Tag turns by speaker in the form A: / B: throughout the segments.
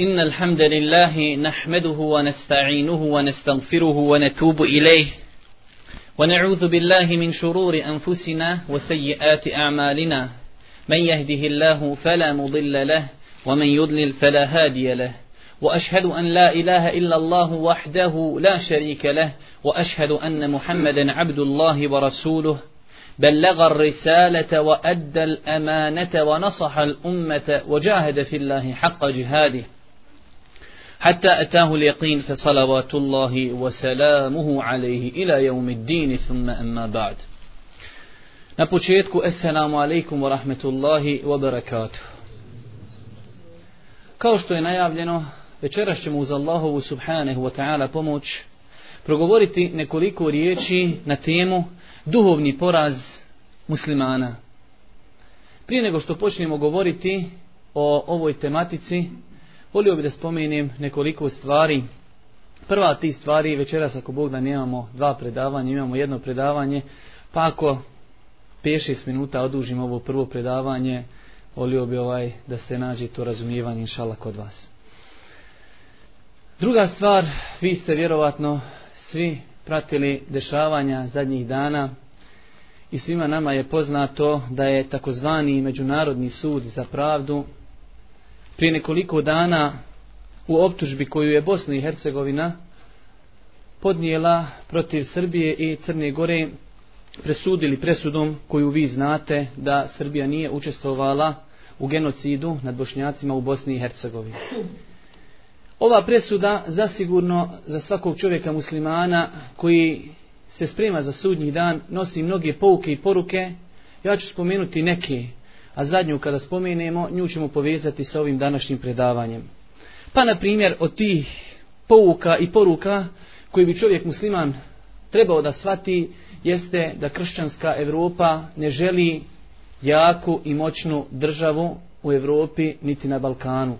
A: إن الحمد لله نحمده ونستعينه ونستغفره ونتوب إليه ونعوذ بالله من شرور أنفسنا وسيئات أعمالنا من يهده الله فلا مضل له ومن يضلل فلا هادي له وأشهد أن لا إله إلا الله وحده لا شريك له وأشهد أن محمدا عبد الله ورسوله بلغ الرسالة وأدى الأمانة ونصح الأمة وجاهد في الله حق جهاده حتى أتاه اليقين فصلوات الله وسلامه عليه إلى يوم الدين ثم أما بعد نبوشيتكو السلام عليكم ورحمة الله وبركاته Kao što je najavljeno, večeras ćemo uz Allahovu subhanehu wa ta'ala pomoć progovoriti nekoliko riječi na temu duhovni poraz muslimana. Prije nego što počnemo govoriti o ovoj tematici, Volio bih da spomenem nekoliko stvari. Prva ti stvari, večeras ako Bog da nemamo dva predavanja, imamo jedno predavanje, pa ako 5-6 minuta odužim ovo prvo predavanje, volio bih ovaj da se nađe to razumijevanje inšala kod vas. Druga stvar, vi ste vjerovatno svi pratili dešavanja zadnjih dana i svima nama je poznato da je takozvani Međunarodni sud za pravdu prije nekoliko dana u optužbi koju je Bosna i Hercegovina podnijela protiv Srbije i Crne Gore presudili presudom koju vi znate da Srbija nije učestvovala u genocidu nad Bošnjacima u Bosni i Hercegovini. Ova presuda zasigurno za svakog čovjeka muslimana koji se sprema za sudnji dan nosi mnoge pouke i poruke. Ja ću spomenuti neke a zadnju kada spomenemo, nju ćemo povezati sa ovim današnjim predavanjem. Pa, na primjer, od tih pouka i poruka koji bi čovjek musliman trebao da svati, jeste da kršćanska Evropa ne želi jaku i moćnu državu u Evropi niti na Balkanu.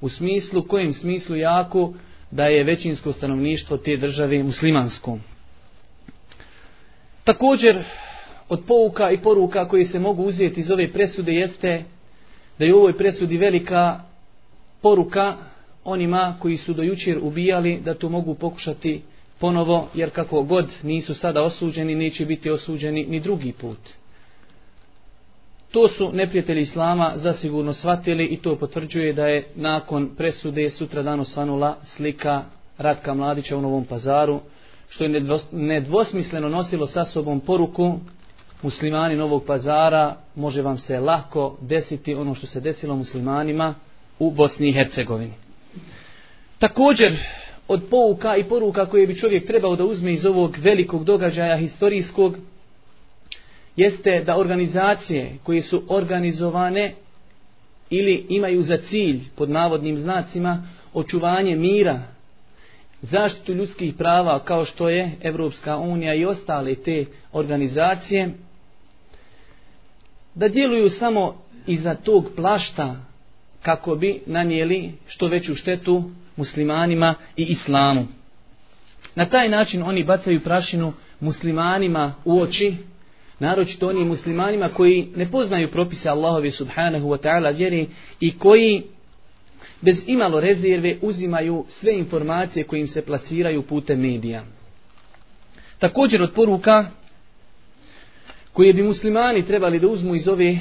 A: U smislu, kojem smislu jaku, da je većinsko stanovništvo te države muslimansko. Također, od pouka i poruka koje se mogu uzeti iz ove presude jeste da je u ovoj presudi velika poruka onima koji su dojučer ubijali da to mogu pokušati ponovo jer kako god nisu sada osuđeni neće biti osuđeni ni drugi put. To su neprijatelji Islama zasigurno shvatili i to potvrđuje da je nakon presude sutra dan osvanula slika Ratka Mladića u Novom pazaru što je nedvosmisleno nosilo sa sobom poruku muslimani Novog pazara može vam se lahko desiti ono što se desilo muslimanima u Bosni i Hercegovini. Također, od pouka i poruka koje bi čovjek trebao da uzme iz ovog velikog događaja historijskog, jeste da organizacije koje su organizovane ili imaju za cilj pod navodnim znacima očuvanje mira, zaštitu ljudskih prava kao što je Evropska unija i ostale te organizacije, da djeluju samo iza tog plašta kako bi nanijeli što veću štetu muslimanima i islamu. Na taj način oni bacaju prašinu muslimanima u oči, naročito oni muslimanima koji ne poznaju propise Allahove subhanahu wa ta'ala vjeri i koji bez imalo rezerve uzimaju sve informacije kojim se plasiraju putem medija. Također od poruka koje bi muslimani trebali da uzmu iz ove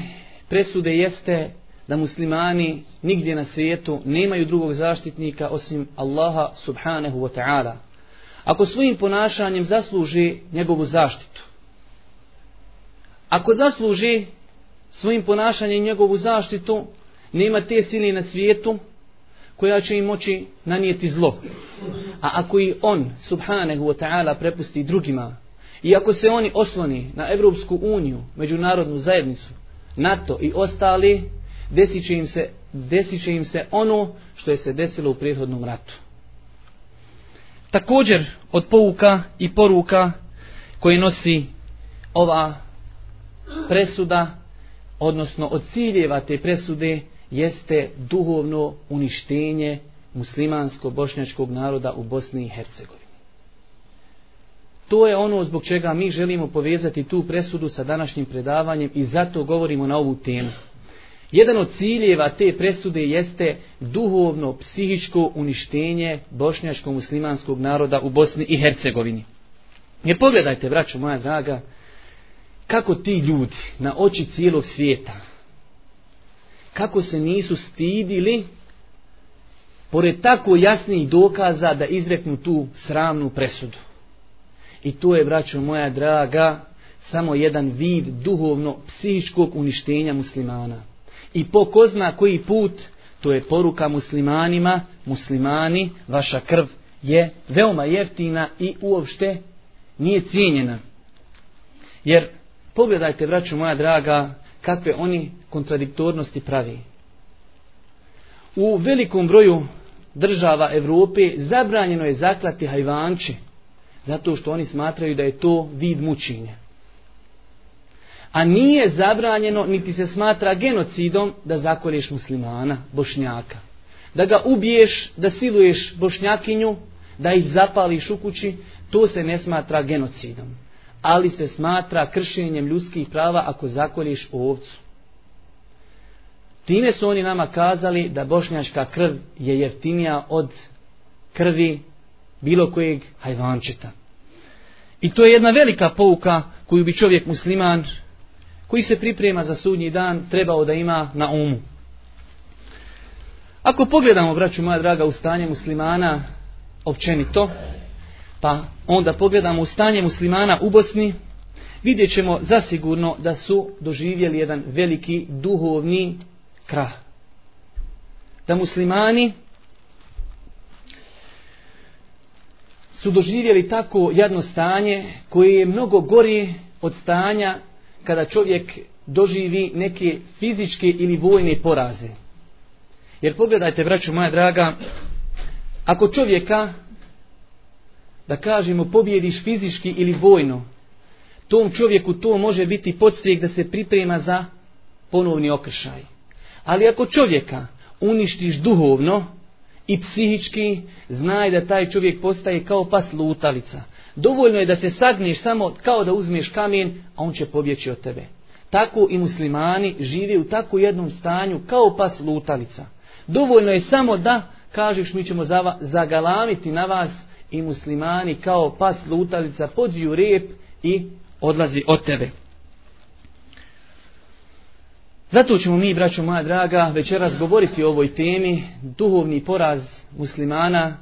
A: presude jeste da muslimani nigdje na svijetu nemaju drugog zaštitnika osim Allaha subhanahu wa ta'ala. Ako svojim ponašanjem zasluži njegovu zaštitu. Ako zasluži svojim ponašanjem njegovu zaštitu, nema te sili na svijetu koja će im moći nanijeti zlo. A ako i on, subhanahu wa ta'ala, prepusti drugima, Iako se oni osloni na Evropsku uniju, međunarodnu zajednicu, NATO i ostali, desit će im se, desit će im se ono što je se desilo u prijehodnom ratu. Također od pouka i poruka koje nosi ova presuda, odnosno od ciljeva te presude, jeste duhovno uništenje muslimansko-bošnjačkog naroda u Bosni i Hercegovini. To je ono zbog čega mi želimo povezati tu presudu sa današnjim predavanjem i zato govorimo na ovu temu. Jedan od ciljeva te presude jeste duhovno psihičko uništenje bošnjačko-muslimanskog naroda u Bosni i Hercegovini. Jer pogledajte, braćo moja draga, kako ti ljudi na oči cijelog svijeta, kako se nisu stidili, pored tako jasnih dokaza da izreknu tu sramnu presudu. I to je, braćo moja draga, samo jedan vid duhovno-psihičkog uništenja muslimana. I pokozna koji put, to je poruka muslimanima, muslimani, vaša krv je veoma jeftina i uopšte nije cijenjena. Jer pogledajte, braćo moja draga, kakve oni kontradiktornosti pravi. U velikom broju država Evrope zabranjeno je zaklati hajvanče. Zato što oni smatraju da je to vid mučinja. A nije zabranjeno, niti se smatra genocidom, da zakolješ muslimana, bošnjaka. Da ga ubiješ, da siluješ bošnjakinju, da ih zapališ u kući, to se ne smatra genocidom. Ali se smatra kršenjem ljudskih prava ako zakolješ ovcu. Time su oni nama kazali da bošnjačka krv je jeftinija od krvi bilo kojeg hajvančeta. I to je jedna velika pouka koju bi čovjek musliman koji se priprema za sudnji dan trebao da ima na umu. Ako pogledamo, braću moja draga, u stanje muslimana općenito, pa onda pogledamo u stanje muslimana u Bosni, vidjet ćemo zasigurno da su doživjeli jedan veliki duhovni krah. Da muslimani su doživjeli tako jedno stanje koje je mnogo gori od stanja kada čovjek doživi neke fizičke ili vojne poraze. Jer pogledajte, braću moja draga, ako čovjeka, da kažemo, pobjediš fizički ili vojno, tom čovjeku to može biti podstrijek da se priprema za ponovni okršaj. Ali ako čovjeka uništiš duhovno, i psihički, znaj da taj čovjek postaje kao pas lutalica. Dovoljno je da se sagneš samo kao da uzmeš kamen, a on će pobjeći od tebe. Tako i muslimani žive u tako jednom stanju kao pas lutalica. Dovoljno je samo da, kažeš, mi ćemo zagalamiti na vas i muslimani kao pas lutalica podviju rep i odlazi od tebe. Zato ćemo mi, braćo moja draga, večeras govoriti o ovoj temi, duhovni poraz muslimana,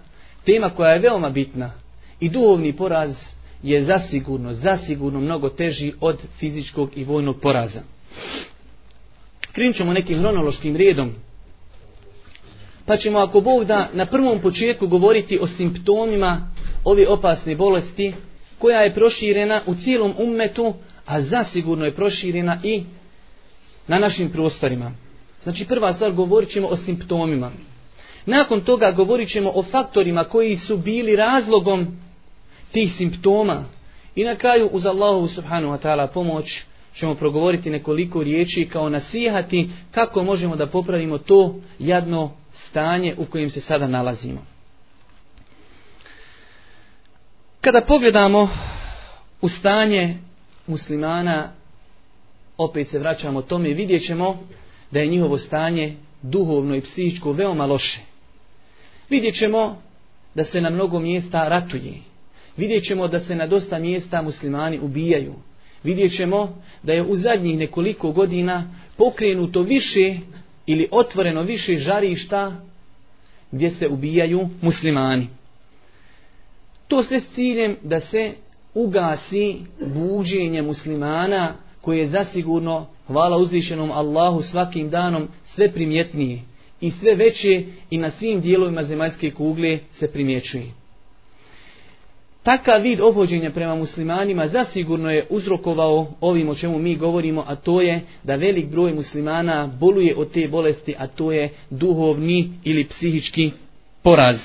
A: tema koja je veoma bitna. I duhovni poraz je zasigurno, zasigurno mnogo teži od fizičkog i vojnog poraza. Krenut ćemo nekim hronološkim redom. Pa ćemo, ako Bog da, na prvom početku govoriti o simptomima ove opasne bolesti, koja je proširena u cijelom ummetu, a zasigurno je proširena i na našim prostorima. Znači prva stvar govorit ćemo o simptomima. Nakon toga govorit ćemo o faktorima koji su bili razlogom tih simptoma. I na kraju uz Allahovu subhanu wa ta'ala pomoć ćemo progovoriti nekoliko riječi kao nasihati kako možemo da popravimo to jadno stanje u kojem se sada nalazimo. Kada pogledamo u stanje muslimana opet se vraćamo tome i vidjet ćemo da je njihovo stanje duhovno i psihičko veoma loše. Vidjet ćemo da se na mnogo mjesta ratuje. Vidjet ćemo da se na dosta mjesta muslimani ubijaju. Vidjet ćemo da je u zadnjih nekoliko godina pokrenuto više ili otvoreno više žarišta gdje se ubijaju muslimani. To se s ciljem da se ugasi buđenje muslimana koje je zasigurno, hvala uzvišenom Allahu svakim danom, sve primjetnije i sve veće i na svim dijelovima zemaljske kugle se primjećuje. Takav vid obhođenja prema muslimanima zasigurno je uzrokovao ovim o čemu mi govorimo, a to je da velik broj muslimana boluje od te bolesti, a to je duhovni ili psihički poraz.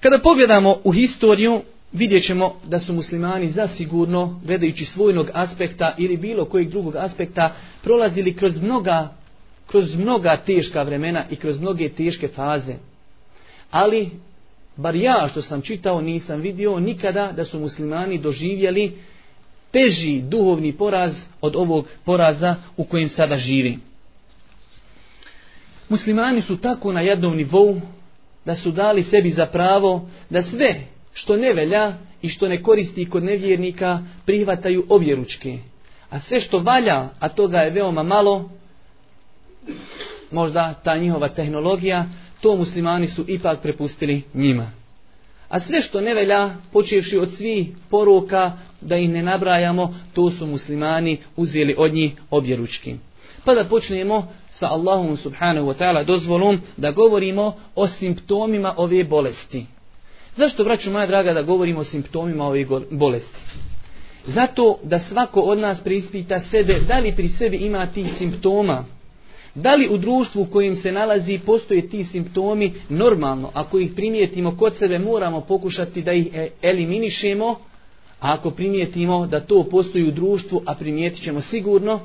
A: Kada pogledamo u historiju, vidjet ćemo da su muslimani zasigurno, gledajući svojnog aspekta ili bilo kojeg drugog aspekta, prolazili kroz mnoga, kroz mnoga teška vremena i kroz mnoge teške faze. Ali, bar ja što sam čitao, nisam vidio nikada da su muslimani doživjeli teži duhovni poraz od ovog poraza u kojem sada živi. Muslimani su tako na jednom nivou da su dali sebi za pravo da sve što ne velja i što ne koristi kod nevjernika, prihvataju obje ručke. A sve što valja, a toga je veoma malo, možda ta njihova tehnologija, to muslimani su ipak prepustili njima. A sve što ne velja, počevši od svih poruka, da ih ne nabrajamo, to su muslimani uzeli od njih obje ručke. Pa da počnemo sa Allahom subhanahu wa ta'ala dozvolom da govorimo o simptomima ove bolesti. Zašto, braću moja draga, da govorimo o simptomima ove bolesti? Zato da svako od nas prispita sebe, da li pri sebi ima tih simptoma? Da li u društvu u kojim se nalazi postoje ti simptomi normalno? Ako ih primijetimo kod sebe, moramo pokušati da ih e- eliminišemo. A ako primijetimo da to postoji u društvu, a primijetit ćemo sigurno,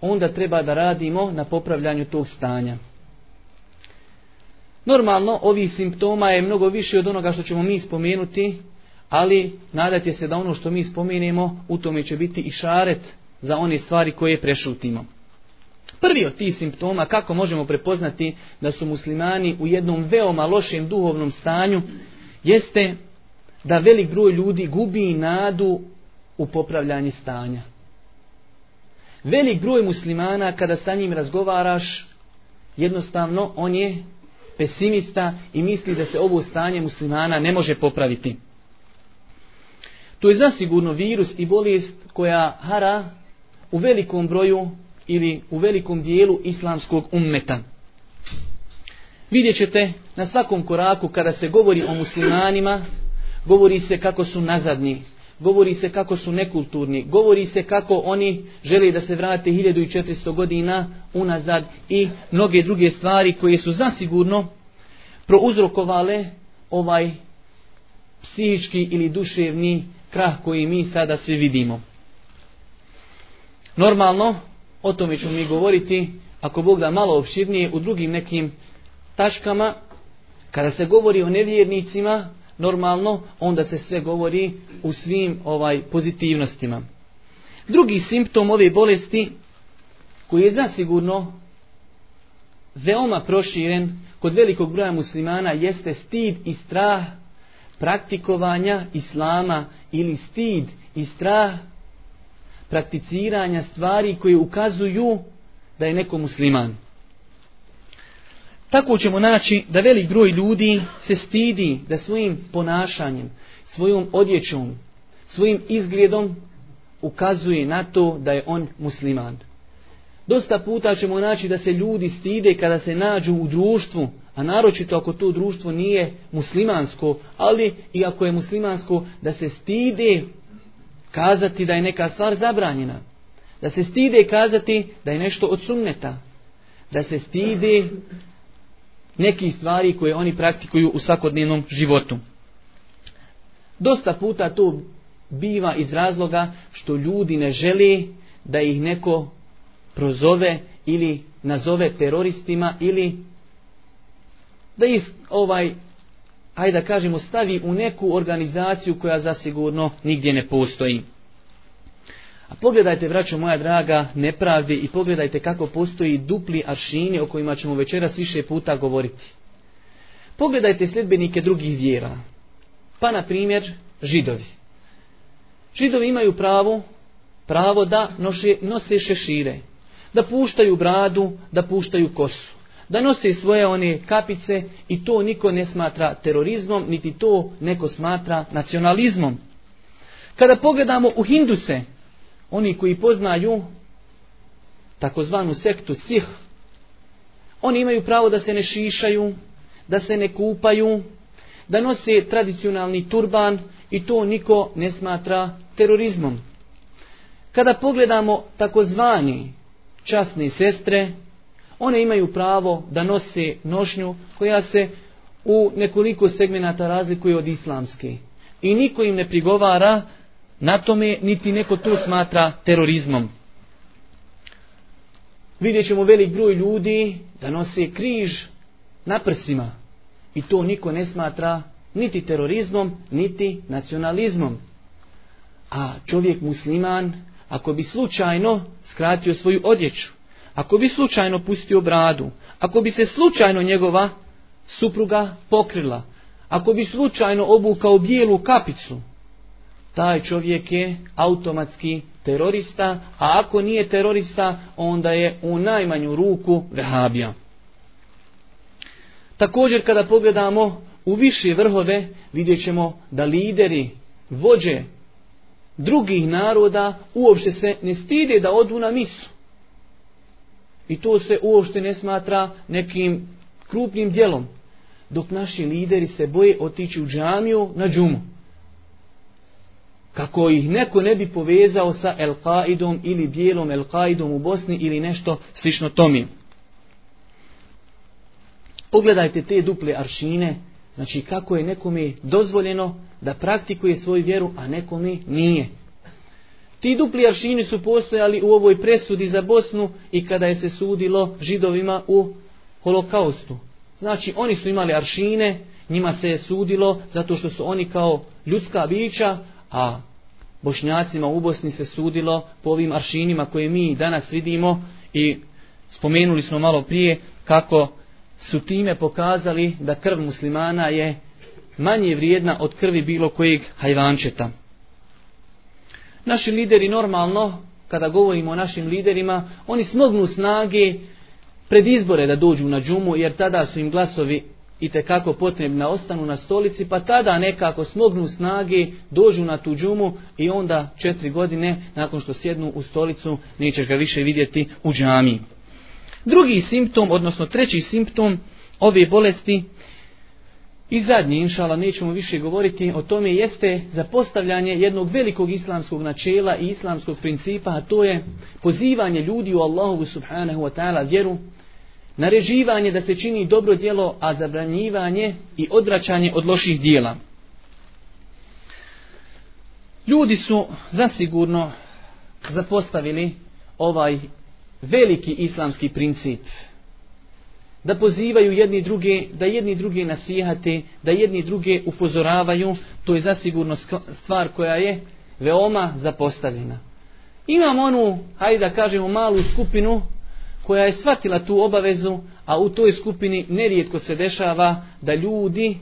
A: onda treba da radimo na popravljanju tog stanja. Normalno, ovi simptoma je mnogo više od onoga što ćemo mi spomenuti, ali nadajte se da ono što mi spomenemo, u tome će biti i šaret za one stvari koje prešutimo. Prvi od tih simptoma, kako možemo prepoznati da su muslimani u jednom veoma lošem duhovnom stanju, jeste da velik broj ljudi gubi nadu u popravljanje stanja. Velik broj muslimana, kada sa njim razgovaraš, jednostavno on je pesimista i misli da se ovo stanje muslimana ne može popraviti. To je zasigurno virus i bolest koja hara u velikom broju ili u velikom dijelu islamskog ummeta. Vidjet ćete na svakom koraku kada se govori o muslimanima, govori se kako su nazadni, govori se kako su nekulturni, govori se kako oni žele da se vrate 1400 godina unazad i mnoge druge stvari koje su zasigurno prouzrokovale ovaj psihički ili duševni krah koji mi sada svi vidimo. Normalno, o tome ćemo mi govoriti, ako Bog da malo opširnije, u drugim nekim taškama, kada se govori o nevjernicima, normalno, onda se sve govori u svim ovaj pozitivnostima. Drugi simptom ove bolesti, koji je zasigurno veoma proširen kod velikog broja muslimana, jeste stid i strah praktikovanja islama ili stid i strah prakticiranja stvari koje ukazuju da je neko musliman tako ćemo naći da velik broj ljudi se stidi da svojim ponašanjem, svojom odjećom, svojim izgledom ukazuje na to da je on musliman. Dosta puta ćemo naći da se ljudi stide kada se nađu u društvu, a naročito ako to društvo nije muslimansko, ali i ako je muslimansko, da se stide kazati da je neka stvar zabranjena. Da se stide kazati da je nešto od sunneta. Da se stide nekih stvari koje oni praktikuju u svakodnevnom životu. Dosta puta to biva iz razloga što ljudi ne žele da ih neko prozove ili nazove teroristima ili da ih ovaj ajde da kažemo stavi u neku organizaciju koja zasigurno nigdje ne postoji. A pogledajte, vraću moja draga, nepravdi i pogledajte kako postoji dupli aršini o kojima ćemo večeras više puta govoriti. Pogledajte sljedbenike drugih vjera. Pa, na primjer, židovi. Židovi imaju pravo, pravo da noše, nose šešire, da puštaju bradu, da puštaju kosu, da nose svoje one kapice i to niko ne smatra terorizmom, niti to neko smatra nacionalizmom. Kada pogledamo u Hinduse, oni koji poznaju takozvanu sektu sih, oni imaju pravo da se ne šišaju, da se ne kupaju, da nose tradicionalni turban i to niko ne smatra terorizmom. Kada pogledamo takozvani časne sestre, one imaju pravo da nose nošnju koja se u nekoliko segmenata razlikuje od islamske. I niko im ne prigovara da Na tome niti neko to smatra terorizmom. Vidjet ćemo velik broj ljudi da nose križ na prsima. I to niko ne smatra niti terorizmom, niti nacionalizmom. A čovjek musliman, ako bi slučajno skratio svoju odjeću, ako bi slučajno pustio bradu, ako bi se slučajno njegova supruga pokrila, ako bi slučajno obukao bijelu kapicu, taj čovjek je automatski terorista, a ako nije terorista, onda je u najmanju ruku vehabija. Također kada pogledamo u više vrhove, vidjet ćemo da lideri, vođe drugih naroda uopšte se ne stide da odu na misu. I to se uopšte ne smatra nekim krupnim dijelom, dok naši lideri se boje otići u džamiju na džumu kako ih neko ne bi povezao sa Al-Qaidom ili bijelom Al-Qaidom u Bosni ili nešto slično tomi. Pogledajte te duple aršine, znači kako je nekome dozvoljeno da praktikuje svoju vjeru, a nekome nije. Ti dupli aršini su postojali u ovoj presudi za Bosnu i kada je se sudilo židovima u holokaustu. Znači oni su imali aršine, njima se je sudilo zato što su oni kao ljudska bića, a bošnjacima u Bosni se sudilo po ovim aršinima koje mi danas vidimo i spomenuli smo malo prije kako su time pokazali da krv muslimana je manje vrijedna od krvi bilo kojeg hajvančeta. Naši lideri normalno, kada govorimo o našim liderima, oni smognu snage pred izbore da dođu na džumu, jer tada su im glasovi i te kako potrebna ostanu na stolici, pa tada nekako smognu snage, dođu na tu džumu i onda četiri godine nakon što sjednu u stolicu nećeš ga više vidjeti u džami. Drugi simptom, odnosno treći simptom ove bolesti i zadnji, inšala, nećemo više govoriti o tome, jeste zapostavljanje jednog velikog islamskog načela i islamskog principa, a to je pozivanje ljudi u Allahovu subhanahu wa ta'ala vjeru naređivanje da se čini dobro djelo, a zabranjivanje i odvraćanje od loših dijela. Ljudi su zasigurno zapostavili ovaj veliki islamski princip da pozivaju jedni druge, da jedni druge nasihate, da jedni druge upozoravaju, to je zasigurno stvar koja je veoma zapostavljena. Imamo onu, hajde da kažemo, malu skupinu koja je shvatila tu obavezu, a u toj skupini nerijetko se dešava da ljudi,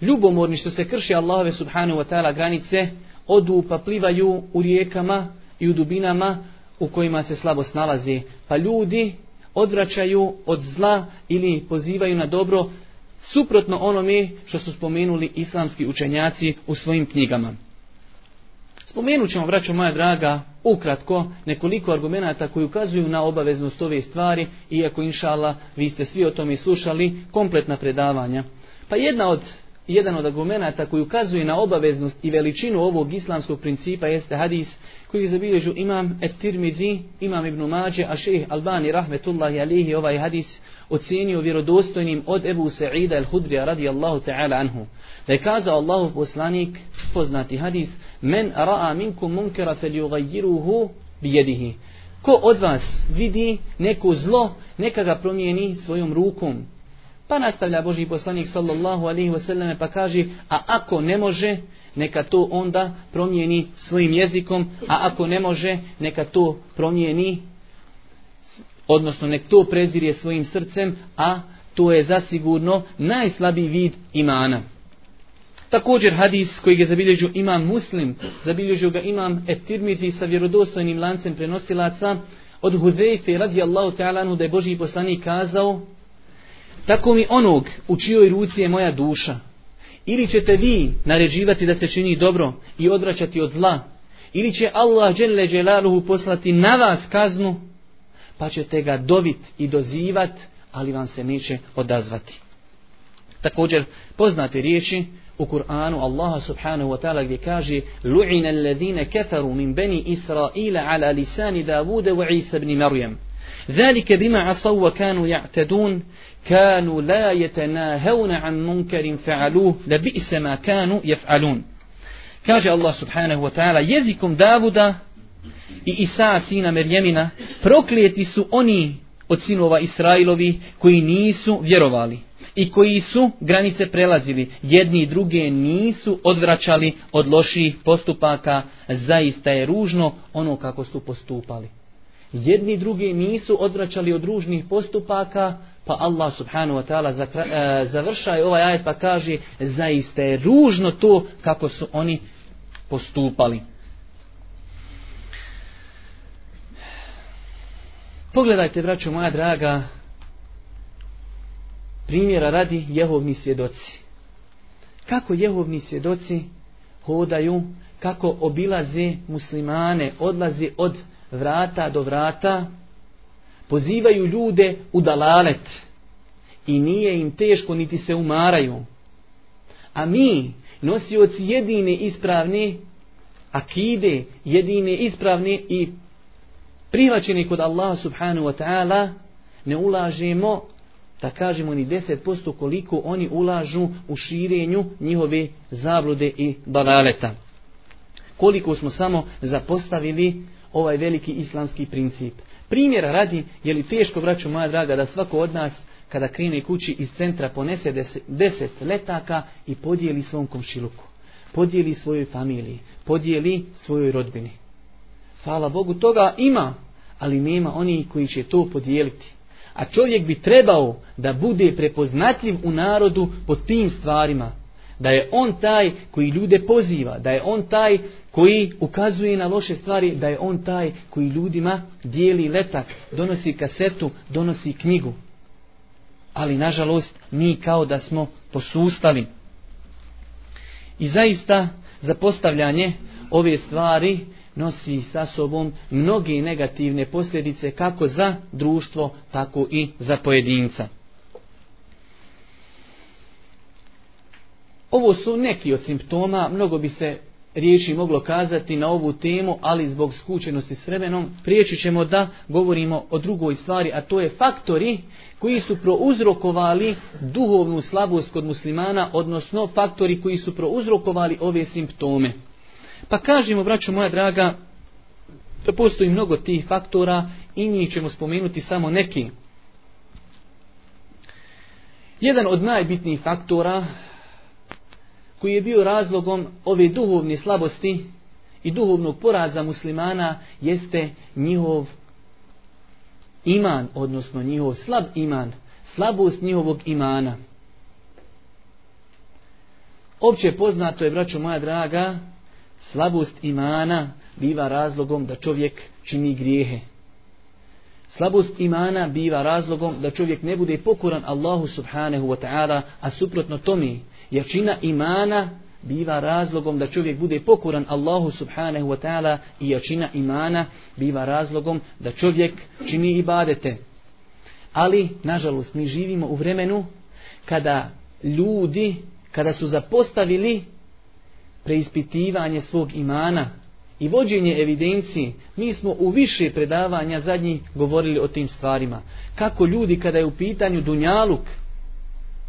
A: ljubomorni što se krši Allahove subhanahu wa ta'ala granice, odu pa plivaju u rijekama i u dubinama u kojima se slabo snalazi. Pa ljudi odvraćaju od zla ili pozivaju na dobro suprotno onome što su spomenuli islamski učenjaci u svojim knjigama. Spomenut ćemo, vraću moja draga, ukratko, nekoliko argumenta koji ukazuju na obaveznost ove stvari, iako, inša Allah, vi ste svi o tome slušali, kompletna predavanja. Pa jedna od, jedan od argumenta koji ukazuje na obaveznost i veličinu ovog islamskog principa jeste hadis koji zabilježu imam Et-Tirmidzi, imam Ibn Mađe, a šeh Albani, rahmetullahi alihi, ovaj hadis ocenio vjerodostojnim od Ebu Sa'ida el-Hudrija radijallahu ta'ala anhu. Da je kazao Allahu poslanik, poznati hadis, men ra'a minkum munkara falyughayyiruhu bi Ko od vas vidi neko zlo, neka ga promijeni svojom rukom. Pa nastavlja Boži poslanik sallallahu alaihi wasallam pa kaže, a ako ne može, neka to onda promijeni svojim jezikom, a ako ne može, neka to promijeni, odnosno nek to prezirje svojim srcem, a to je zasigurno najslabiji vid imana. Također hadis koji je zabilježio imam muslim, zabilježio ga imam etirmiti sa vjerodostojnim lancem prenosilaca od Hudejfe radijallahu ta'alanu da je Boži poslanik kazao Tako mi onog u čijoj ruci je moja duša, ili ćete vi naređivati da se čini dobro i odvraćati od zla, ili će Allah dželle dželaluhu poslati na vas kaznu, pa ćete ga dovit i dozivat, ali vam se neće odazvati. Također poznate riječi, u Kur'anu Allaha subhanahu wa ta'ala gdje kaže Lu'ina alladhina kafaru min bani Israila ala lisani Davuda wa Isa ibn Zalike bima ذلك بما عصوا وكانوا يعتدون كانوا لا an عن fa'aluh, la bi isema kanu jef'alun. Kaže Allah subhanahu wa ta'ala jezikom Davuda i Isa sina Merjemina proklijeti su oni od sinova Israilovi koji nisu vjerovali. i koji su granice prelazili. Jedni i druge nisu odvraćali od loših postupaka, zaista je ružno ono kako su postupali. Jedni drugi nisu odvraćali od ružnih postupaka, pa Allah subhanahu wa ta'ala e, završa ovaj ajet pa kaže zaista je ružno to kako su oni postupali. Pogledajte, braćo moja draga, primjera radi jehovni svjedoci. Kako jehovni svjedoci hodaju, kako obilaze muslimane, odlaze od vrata do vrata, pozivaju ljude u dalalet i nije im teško niti se umaraju. A mi, nosioci jedine ispravne akide, jedine ispravne i prihvaćene kod Allaha subhanahu wa ta'ala, ne ulažemo da kažemo ni 10% koliko oni ulažu u širenju njihove zablude i balaleta. Koliko smo samo zapostavili ovaj veliki islamski princip. Primjera radi, je li teško, braću moja draga, da svako od nas, kada krene kući iz centra, ponese 10 letaka i podijeli svom komšiluku. Podijeli svojoj familiji. Podijeli svojoj rodbini. Hvala Bogu, toga ima, ali nema oni koji će to podijeliti. A čovjek bi trebao da bude prepoznatljiv u narodu po tim stvarima. Da je on taj koji ljude poziva, da je on taj koji ukazuje na loše stvari, da je on taj koji ljudima dijeli letak, donosi kasetu, donosi knjigu. Ali nažalost mi kao da smo posustali. I zaista za postavljanje ove stvari nosi sa sobom mnoge negativne posljedice kako za društvo, tako i za pojedinca. Ovo su neki od simptoma, mnogo bi se riječi moglo kazati na ovu temu, ali zbog skučenosti s vremenom priječit ćemo da govorimo o drugoj stvari, a to je faktori koji su prouzrokovali duhovnu slabost kod muslimana, odnosno faktori koji su prouzrokovali ove simptome. Pa kažemo, braćo moja draga, da postoji mnogo tih faktora i njih ćemo spomenuti samo neki. Jedan od najbitnijih faktora koji je bio razlogom ove duhovne slabosti i duhovnog poraza muslimana jeste njihov iman, odnosno njihov slab iman, slabost njihovog imana. Opće poznato je, braćo moja draga, slabost imana biva razlogom da čovjek čini grijehe. Slabost imana biva razlogom da čovjek ne bude pokoran Allahu subhanehu wa ta'ala, a suprotno tome, jačina imana biva razlogom da čovjek bude pokoran Allahu subhanehu wa ta'ala i jačina imana biva razlogom da čovjek čini ibadete. Ali, nažalost, mi živimo u vremenu kada ljudi, kada su zapostavili preispitivanje svog imana i vođenje evidencije, mi smo u više predavanja zadnjih govorili o tim stvarima. Kako ljudi kada je u pitanju dunjaluk,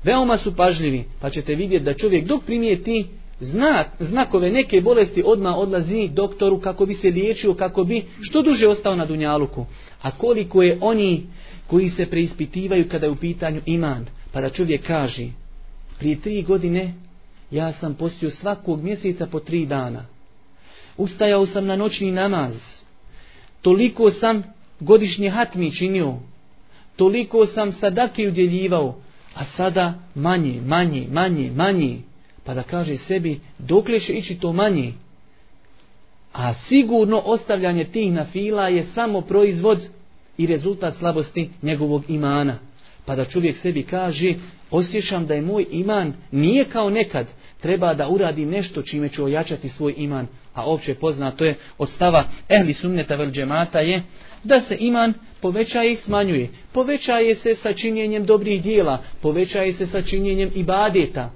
A: veoma su pažljivi, pa ćete vidjeti da čovjek dok primijeti zna, znakove neke bolesti, odma odlazi doktoru kako bi se liječio, kako bi što duže ostao na dunjaluku. A koliko je oni koji se preispitivaju kada je u pitanju iman, pa da čovjek kaže, prije tri godine Ja sam postio svakog mjeseca po tri dana. Ustajao sam na noćni namaz. Toliko sam godišnje hatmi činio. Toliko sam sadake udjeljivao. A sada manje, manje, manje, manje. Pa da kaže sebi, dokle će ići to manje? A sigurno ostavljanje tih na fila je samo proizvod i rezultat slabosti njegovog imana. Pa da čovjek sebi kaže, osjećam da je moj iman nije kao nekad, treba da uradi nešto čime će ojačati svoj iman, a opće poznato je od stava ehli sunneta vel džemata je da se iman povećaje i smanjuje. Povećaje se sa činjenjem dobrih dijela, povećaje se sa činjenjem ibadeta.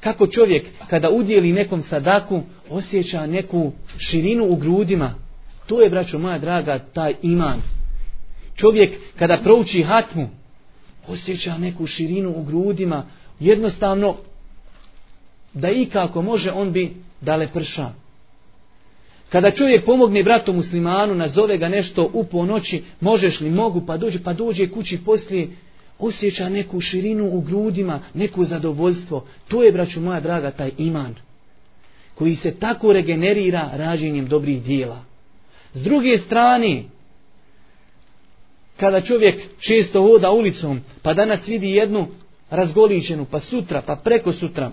A: Kako čovjek kada udjeli nekom sadaku osjeća neku širinu u grudima, to je braćo moja draga taj iman. Čovjek kada prouči hatmu osjeća neku širinu u grudima, jednostavno da ikako može, on bi dale prša. Kada čovjek pomogne bratu muslimanu, nazove ga nešto u ponoći, možeš li, mogu, pa dođe, pa dođe kući poslije, osjeća neku širinu u grudima, neko zadovoljstvo. To je, braću moja draga, taj iman koji se tako regenerira rađenjem dobrih dijela. S druge strane, kada čovjek često voda ulicom, pa danas vidi jednu razgoličenu, pa sutra, pa preko sutra,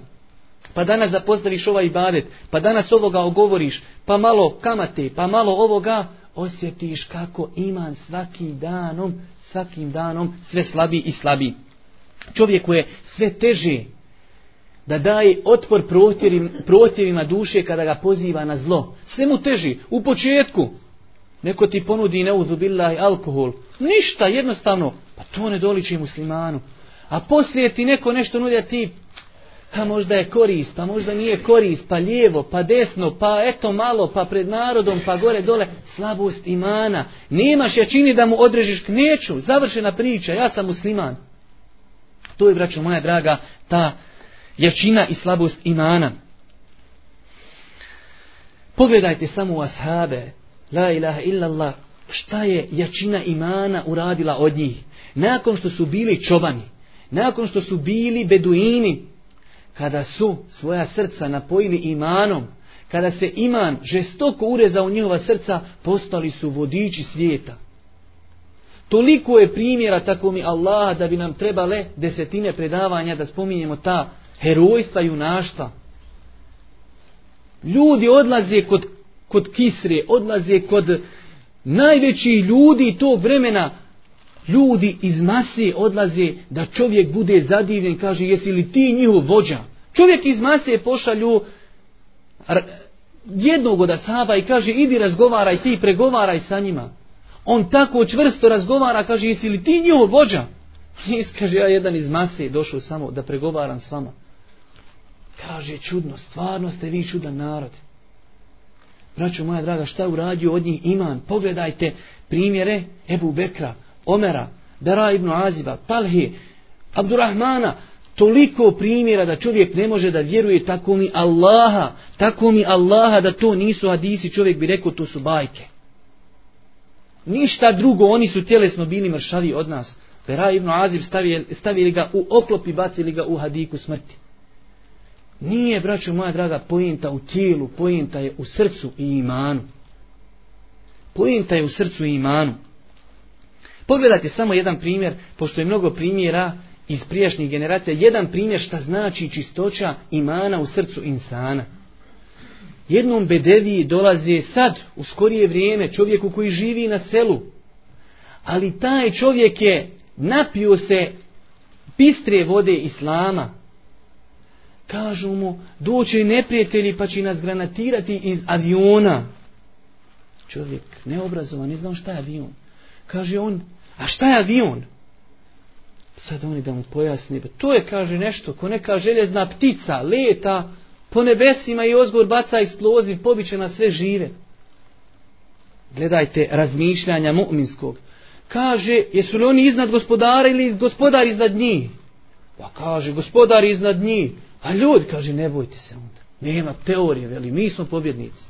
A: pa danas zapostaviš ovaj ibadet, pa danas ovoga ogovoriš, pa malo kamate, pa malo ovoga, osjetiš kako iman svakim danom, svakim danom sve slabi i slabi. Čovjeku je sve teže da daje otpor protjevim, protjevima duše kada ga poziva na zlo. Sve mu teži. U početku neko ti ponudi neuzubillah alkohol. Ništa, jednostavno. Pa to ne doliči muslimanu. A poslije ti neko nešto nudja ti pa možda je korist, pa možda nije korist, pa lijevo, pa desno, pa eto malo, pa pred narodom, pa gore dole, slabost imana. Nemaš ja čini da mu odrežiš, neću, završena priča, ja sam musliman. To je, braćo moja draga, ta jačina i slabost imana. Pogledajte samo u ashabe, la ilaha illallah, šta je jačina imana uradila od njih. Nakon što su bili čobani, nakon što su bili beduini, kada su svoja srca napojili imanom, kada se iman žestoko ureza u njihova srca, postali su vodiči svijeta. Toliko je primjera tako mi Allaha da bi nam trebale desetine predavanja da spominjemo ta herojstva junaštva. Ljudi odlaze kod, kod Kisre, odlaze kod najveći ljudi tog vremena, ljudi iz masi odlaze da čovjek bude zadivljen, kaže jesi li ti njihov vođan? Čovjek iz mase pošalju jednog od asaba i kaže idi razgovaraj ti, pregovaraj sa njima. On tako čvrsto razgovara, kaže jesi li ti njihov vođa? I kaže ja jedan iz mase došao samo da pregovaram s vama. Kaže čudno, stvarno ste vi čudan narod. Braćo moja draga, šta je uradio od njih iman? Pogledajte primjere Ebu Bekra, Omera, Bera ibn Aziba, Talhi, Abdurrahmana, toliko primjera da čovjek ne može da vjeruje tako mi Allaha, tako mi Allaha da to nisu hadisi, čovjek bi rekao to su bajke. Ništa drugo, oni su tjelesno bili mršavi od nas. Vera ibn Azib stavili, stavili ga u oklop i bacili ga u hadiku smrti. Nije, braćo moja draga, pojenta u tijelu, pojenta je u srcu i imanu. Pojenta je u srcu i imanu. Pogledajte samo jedan primjer, pošto je mnogo primjera, iz priješnjih generacija jedan primjer šta znači čistoća imana u srcu insana. Jednom bedeviji dolaze sad, u skorije vrijeme, čovjeku koji živi na selu. Ali taj čovjek je napio se bistre vode islama. Kažu mu, doće neprijatelji pa će nas granatirati iz aviona. Čovjek neobrazovan, ne znam šta je avion. Kaže on, a šta je avion? sad oni da mu pojasni, to je, kaže, nešto, ko neka željezna ptica leta po nebesima i ozgor baca eksploziv, pobiće na sve žive. Gledajte razmišljanja mu'minskog. Kaže, jesu li oni iznad gospodara ili gospodar iznad njih? Pa kaže, gospodar iznad njih. A ljudi, kaže, ne bojte se onda. Nema teorije, veli, mi smo pobjednici.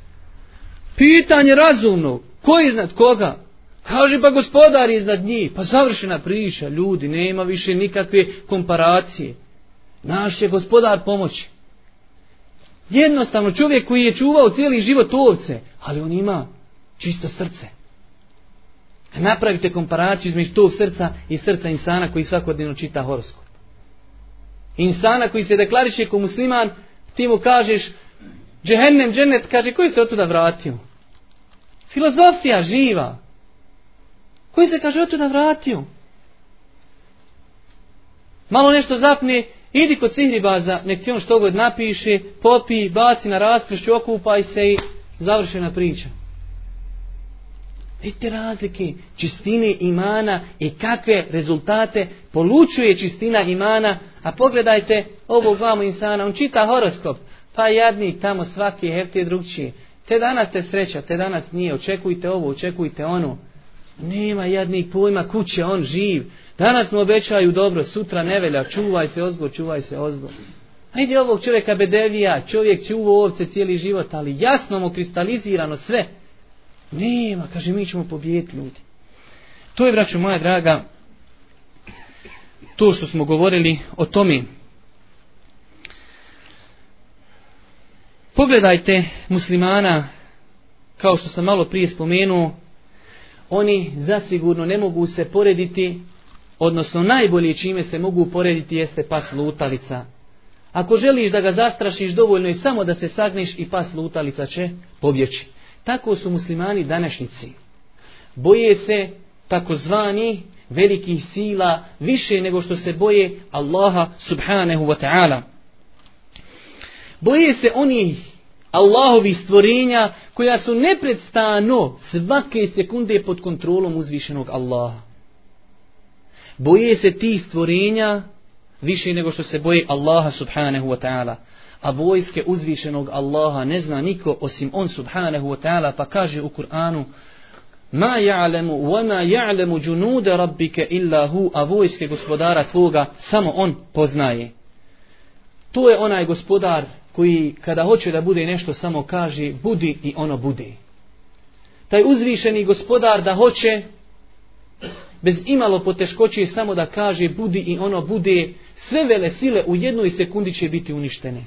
A: Pitanje razumnog, ko iznad koga? Kaže pa gospodar iznad njih, pa završena priča, ljudi, nema više nikakve komparacije. Naš će gospodar pomoći. Jednostavno čovjek koji je čuvao cijeli život ovce, ali on ima čisto srce. Napravite komparaciju između tog srca i srca insana koji svakodnevno čita horoskop. Insana koji se deklariše kao musliman, ti mu kažeš, džehennem, džennet, kaže, koji se od tuda vratio? Filozofija živa. Filozofija živa. Koji se kaže otuda vratio? Malo nešto zapne, idi kod sihribaza, nek ti on što god napiše, popi, baci na raskršću, okupaj se i završena priča. Vidite razlike čistine imana i kakve rezultate polučuje čistina imana, a pogledajte ovog vama insana, on čita horoskop, pa jadni tamo svaki hefti drugčije. Te danas te sreća, te danas nije, očekujte ovo, očekujte ono. Nema jadnih pojma, kuće on živ. Danas mu obećaju dobro, sutra nevelja, čuvaj se ozgo, čuvaj se ozgo. Ajde ovog čovjeka bedevija, čovjek će uvo ovce cijeli život, ali jasno mu kristalizirano sve. Nema, kaže, mi ćemo pobijeti ljudi. To je, braću moja draga, to što smo govorili o tome. Pogledajte muslimana, kao što sam malo prije spomenuo, oni zasigurno ne mogu se porediti, odnosno najbolje čime se mogu porediti jeste pas lutalica. Ako želiš da ga zastrašiš, dovoljno je samo da se sagneš i pas lutalica će pobjeći. Tako su muslimani današnjici. Boje se takozvani velikih sila više nego što se boje Allaha subhanehu wa ta'ala. Boje se onih Allahovi stvorenja koja su neprestano svake sekunde pod kontrolom uzvišenog Allaha. Boje se ti stvorenja više nego što se boje Allaha subhanahu wa ta'ala. A vojske uzvišenog Allaha ne zna niko osim on subhanahu wa ta'ala pa kaže u Kur'anu Ma ja'lemu wa ma ja'lemu džunude rabbike illa hu a vojske gospodara tvoga samo on poznaje. To je onaj gospodar koji kada hoće da bude nešto samo kaže budi i ono bude. Taj uzvišeni gospodar da hoće bez imalo poteškoće samo da kaže budi i ono bude sve vele sile u jednoj sekundi će biti uništene.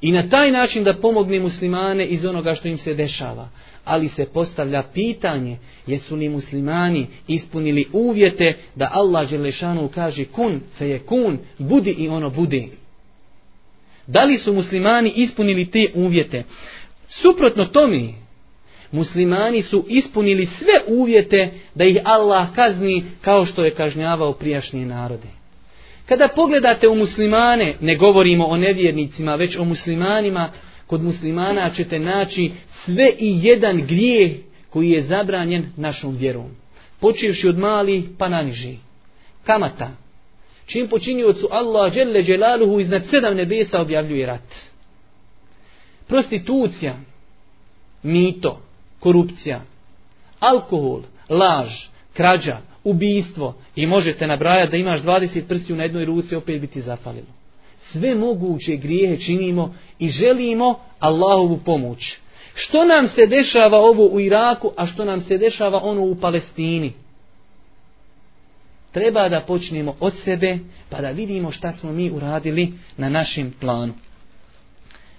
A: I na taj način da pomogne muslimane iz onoga što im se dešava. Ali se postavlja pitanje jesu li muslimani ispunili uvjete da Allah Želešanu kaže kun fe je kun budi i ono budi. Da li su muslimani ispunili te uvjete? Suprotno tomi, muslimani su ispunili sve uvjete da ih Allah kazni kao što je kažnjavao prijašnje narode. Kada pogledate u muslimane, ne govorimo o nevjernicima, već o muslimanima, kod muslimana ćete naći sve i jedan grijeh koji je zabranjen našom vjerom. Počivši od mali pa naniži. Kamata, čim počinjujocu Allah Đelle Đelaluhu iznad sedam nebesa objavljuje rat. Prostitucija, mito, korupcija, alkohol, laž, krađa, ubijstvo i možete nabrajati da imaš 20 prstiju na jednoj ruci opet biti zafalilo. Sve moguće grijehe činimo i želimo Allahovu pomoć. Što nam se dešava ovo u Iraku, a što nam se dešava ono u Palestini? treba da počnemo od sebe pa da vidimo šta smo mi uradili na našem planu.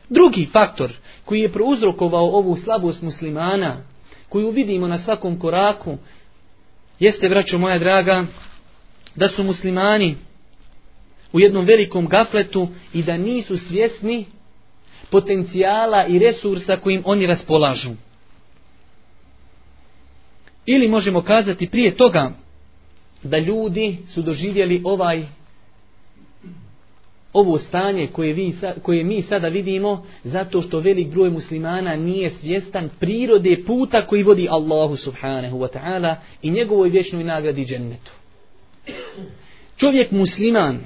A: Drugi faktor koji je prouzrokovao ovu slabost muslimana, koju vidimo na svakom koraku, jeste, braćo moja draga, da su muslimani u jednom velikom gafletu i da nisu svjesni potencijala i resursa kojim oni raspolažu. Ili možemo kazati prije toga, da ljudi su doživjeli ovaj ovo stanje koje, vi, koje mi sada vidimo zato što velik broj muslimana nije svjestan prirode puta koji vodi Allahu subhanahu wa ta'ala i njegovoj vječnoj nagradi džennetu. Čovjek musliman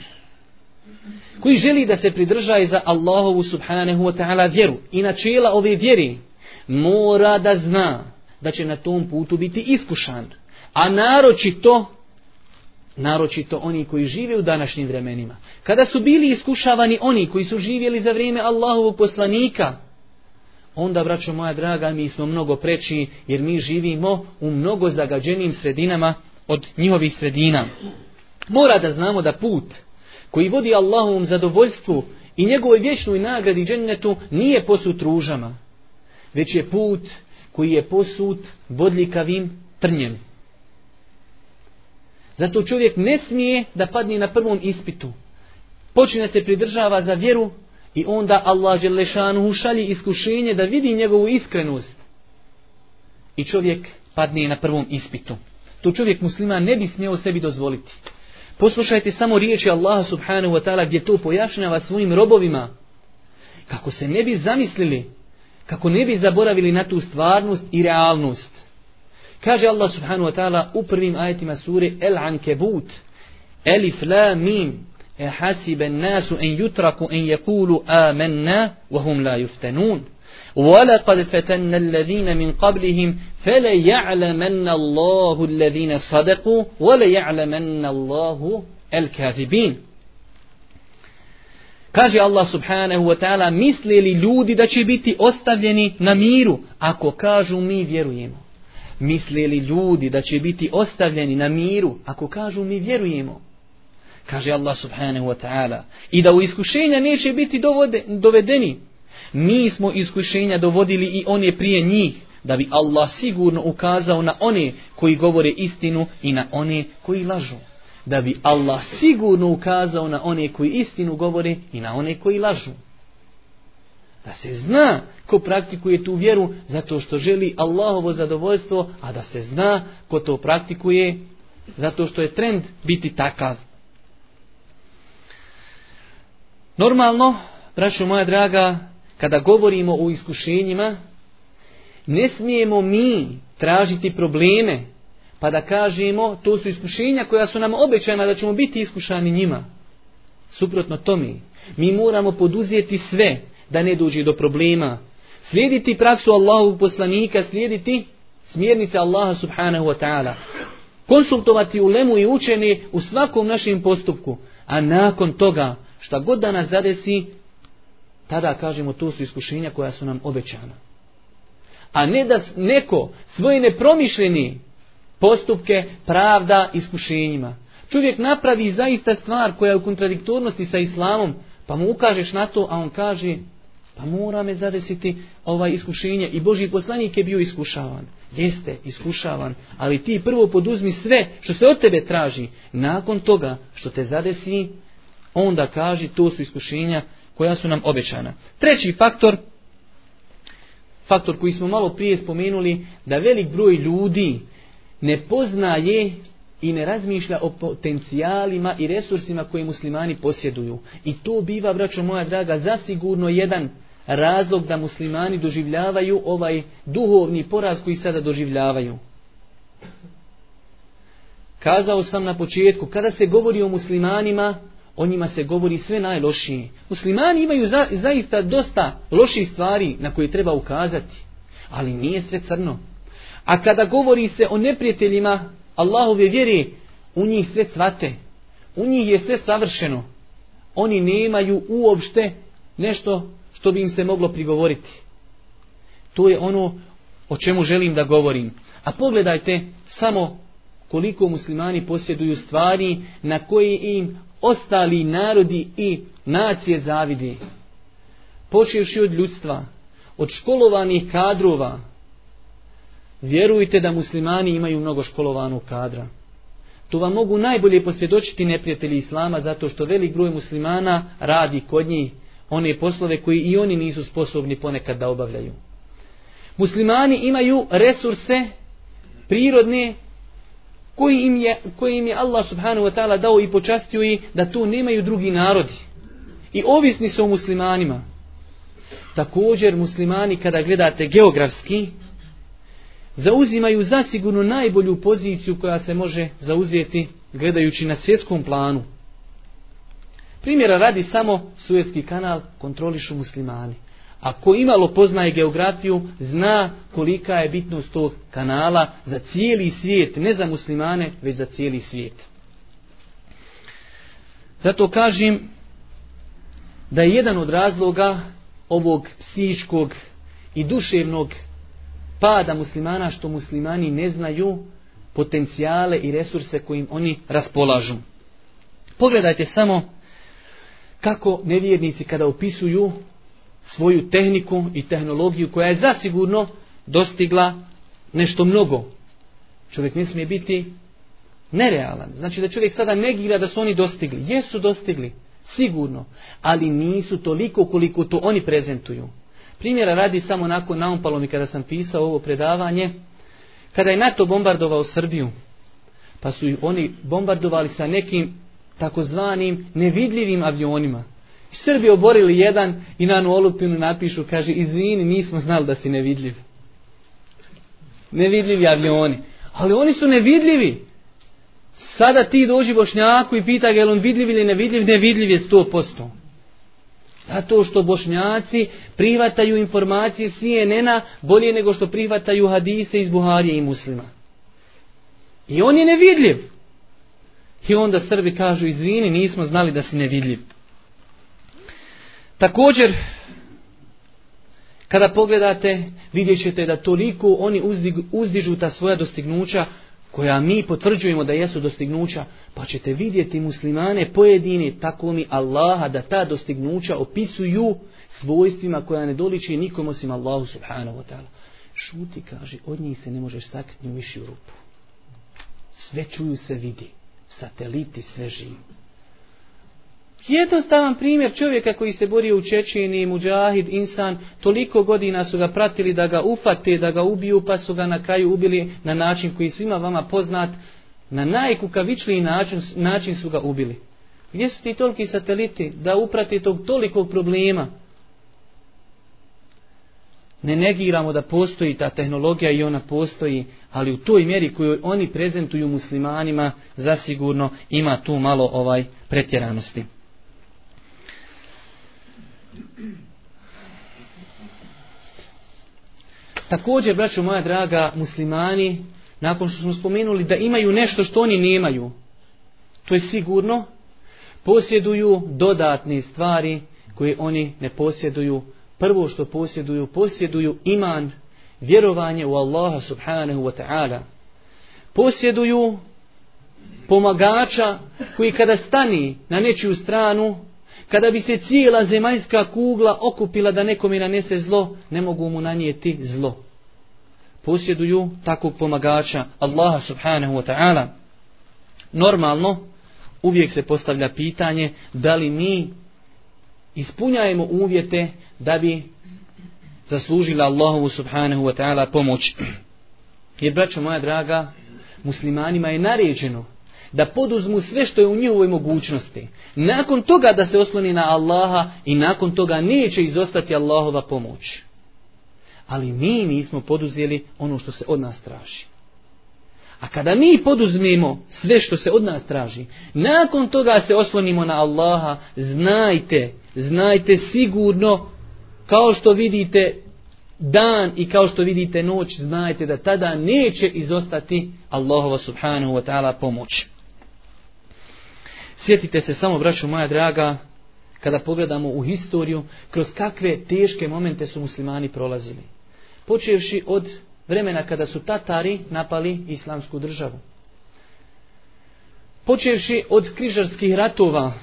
A: koji želi da se pridržaje za Allahovu subhanahu wa ta'ala vjeru i načela ove vjeri mora da zna da će na tom putu biti iskušan. A naročito to naročito oni koji žive u današnjim vremenima. Kada su bili iskušavani oni koji su živjeli za vrijeme Allahovog poslanika, onda, braćo moja draga, mi smo mnogo preći jer mi živimo u mnogo zagađenim sredinama od njihovih sredina. Mora da znamo da put koji vodi Allahovom zadovoljstvu i njegovoj vječnoj nagradi džennetu nije posut ružama, već je put koji je posut bodljikavim trnjem. Zato čovjek ne smije da padne na prvom ispitu. Počne se pridržava za vjeru i onda Allah Đelešanu šalji iskušenje da vidi njegovu iskrenost. I čovjek padne na prvom ispitu. To čovjek muslima ne bi smio sebi dozvoliti. Poslušajte samo riječi Allaha subhanahu wa ta'ala gdje to pojašnjava svojim robovima. Kako se ne bi zamislili, kako ne bi zaboravili na tu stvarnost i realnost. Kaže Allah subhanahu wa ta'ala u prvim ajetima sure El Ankebut, Elif la mim, e hasiben nasu en jutraku en jekulu amenna, wahum la juftanun. ولقد فتنا الذين من قبلهم فليعلمن الله الذين صدقوا وليعلمن الله الكاذبين Kaže Allah subhanahu wa ta'ala, misle li ljudi da će biti ostavljeni na miru, ako kažu mi vjerujemo. misle li ljudi da će biti ostavljeni na miru ako kažu mi vjerujemo kaže Allah subhanahu wa ta'ala i da u iskušenja neće biti dovode, dovedeni mi smo iskušenja dovodili i one prije njih da bi Allah sigurno ukazao na one koji govore istinu i na one koji lažu da bi Allah sigurno ukazao na one koji istinu govore i na one koji lažu Da se zna ko praktikuje tu vjeru zato što želi Allahovo zadovoljstvo, a da se zna ko to praktikuje zato što je trend biti takav. Normalno, braću moja draga, kada govorimo o iskušenjima, ne smijemo mi tražiti probleme, pa da kažemo to su iskušenja koja su nam obećana da ćemo biti iskušani njima. Suprotno to mi, mi moramo poduzijeti sve, da ne dođe do problema. Slijediti praksu Allahu poslanika, slijediti smjernice Allaha subhanahu wa ta'ala. Konsultovati ulemu i učene u svakom našem postupku. A nakon toga, šta god da nas zadesi, tada kažemo to su iskušenja koja su nam obećana. A ne da neko svoje nepromišljeni postupke pravda iskušenjima. Čovjek napravi zaista stvar koja je u kontradiktornosti sa islamom, pa mu ukažeš na to, a on kaže Pa mora me zadesiti ovaj iskušenje. I Boži poslanik je bio iskušavan. Jeste iskušavan. Ali ti prvo poduzmi sve što se od tebe traži. Nakon toga što te zadesi, onda kaži to su iskušenja koja su nam obećana. Treći faktor, faktor koji smo malo prije spomenuli, da velik broj ljudi ne poznaje i ne razmišlja o potencijalima i resursima koje muslimani posjeduju. I to biva, braćo moja draga, zasigurno jedan razlog da muslimani doživljavaju ovaj duhovni poraz koji sada doživljavaju. Kazao sam na početku, kada se govori o muslimanima, o njima se govori sve najlošije. Muslimani imaju za, zaista dosta loših stvari na koje treba ukazati, ali nije sve crno. A kada govori se o neprijateljima, Allahove vjere, u njih sve cvate, u njih je sve savršeno. Oni nemaju uopšte nešto što bi im se moglo prigovoriti. To je ono o čemu želim da govorim. A pogledajte samo koliko muslimani posjeduju stvari na koje im ostali narodi i nacije zavide. Počeši od ljudstva, od školovanih kadrova, vjerujte da muslimani imaju mnogo školovanog kadra. To vam mogu najbolje posvjedočiti neprijatelji Islama zato što velik broj muslimana radi kod njih one poslove koji i oni nisu sposobni ponekad da obavljaju. Muslimani imaju resurse prirodne koji im je, koji im je Allah subhanahu wa ta'ala dao i počastio i da to nemaju drugi narodi. I ovisni su o muslimanima. Također muslimani kada gledate geografski zauzimaju zasigurno najbolju poziciju koja se može zauzeti gledajući na svjetskom planu. Primjera radi samo Suetski kanal kontrolišu muslimani. A ko imalo poznaje geografiju, zna kolika je bitnost tog kanala za cijeli svijet, ne za muslimane, već za cijeli svijet. Zato kažem da je jedan od razloga ovog psijičkog i duševnog pada muslimana što muslimani ne znaju potencijale i resurse kojim oni raspolažu. Pogledajte samo kako nevjernici kada upisuju svoju tehniku i tehnologiju koja je zasigurno dostigla nešto mnogo. Čovjek ne smije biti nerealan. Znači da čovjek sada ne gira da su oni dostigli. Jesu dostigli, sigurno, ali nisu toliko koliko to oni prezentuju. Primjera radi samo nakon naumpalo mi kada sam pisao ovo predavanje, kada je NATO bombardovao Srbiju, pa su oni bombardovali sa nekim takozvanim nevidljivim avionima. Srbi oborili jedan i na olupinu napišu, kaže, izvini, nismo znali da si nevidljiv. Nevidljivi avioni. Ali oni su nevidljivi. Sada ti dođi Bošnjaku i pita ga, je li on vidljiv ili nevidljiv? Nevidljiv je 100%. Zato što Bošnjaci prihvataju informacije CNN-a bolje nego što prihvataju hadise iz Buharije i muslima. I on je nevidljiv. I onda Srbi kažu, izvini, nismo znali da si nevidljiv. Također, kada pogledate, vidjet ćete da toliko oni uzdig, uzdižu ta svoja dostignuća, koja mi potvrđujemo da jesu dostignuća, pa ćete vidjeti muslimane pojedini tako mi Allaha da ta dostignuća opisuju svojstvima koja ne doliči nikom osim Allahu subhanahu wa ta'ala. Šuti, kaže, od njih se ne možeš sakriti u višju rupu. Sve čuju se vidi sateliti svežim. Jednostavan primjer čovjeka koji se borio u Čečini, muđahid, insan, toliko godina su ga pratili da ga ufate, da ga ubiju, pa su ga na kraju ubili na način koji svima vama poznat, na najkukavičliji način, način su ga ubili. Gdje su ti toliki sateliti da uprate tog tolikog problema? ne negiramo da postoji ta tehnologija i ona postoji, ali u toj mjeri koju oni prezentuju muslimanima, zasigurno ima tu malo ovaj pretjeranosti. Također, braćo moja draga, muslimani, nakon što smo spomenuli da imaju nešto što oni nemaju, to je sigurno, posjeduju dodatne stvari koje oni ne posjeduju, prvo što posjeduju, posjeduju iman, vjerovanje u Allaha subhanahu wa ta'ala. Posjeduju pomagača koji kada stani na nečiju stranu, kada bi se cijela zemaljska kugla okupila da nekome nanese zlo, ne mogu mu nanijeti zlo. Posjeduju takvog pomagača Allaha subhanahu wa ta'ala. Normalno, uvijek se postavlja pitanje da li mi ispunjajmo uvjete da bi zaslužila Allahovu subhanahu wa ta'ala pomoć. Jer, braćo moja draga, muslimanima je naređeno da poduzmu sve što je u njihovoj mogućnosti. Nakon toga da se osloni na Allaha i nakon toga neće izostati Allahova pomoć. Ali mi nismo poduzeli ono što se od nas traži. A kada mi poduzmemo sve što se od nas traži, nakon toga se oslonimo na Allaha, znajte znajte sigurno kao što vidite dan i kao što vidite noć znajte da tada neće izostati Allahova subhanahu wa ta'ala pomoć sjetite se samo braću moja draga kada pogledamo u historiju kroz kakve teške momente su muslimani prolazili počevši od vremena kada su Tatari napali islamsku državu počevši od križarskih ratova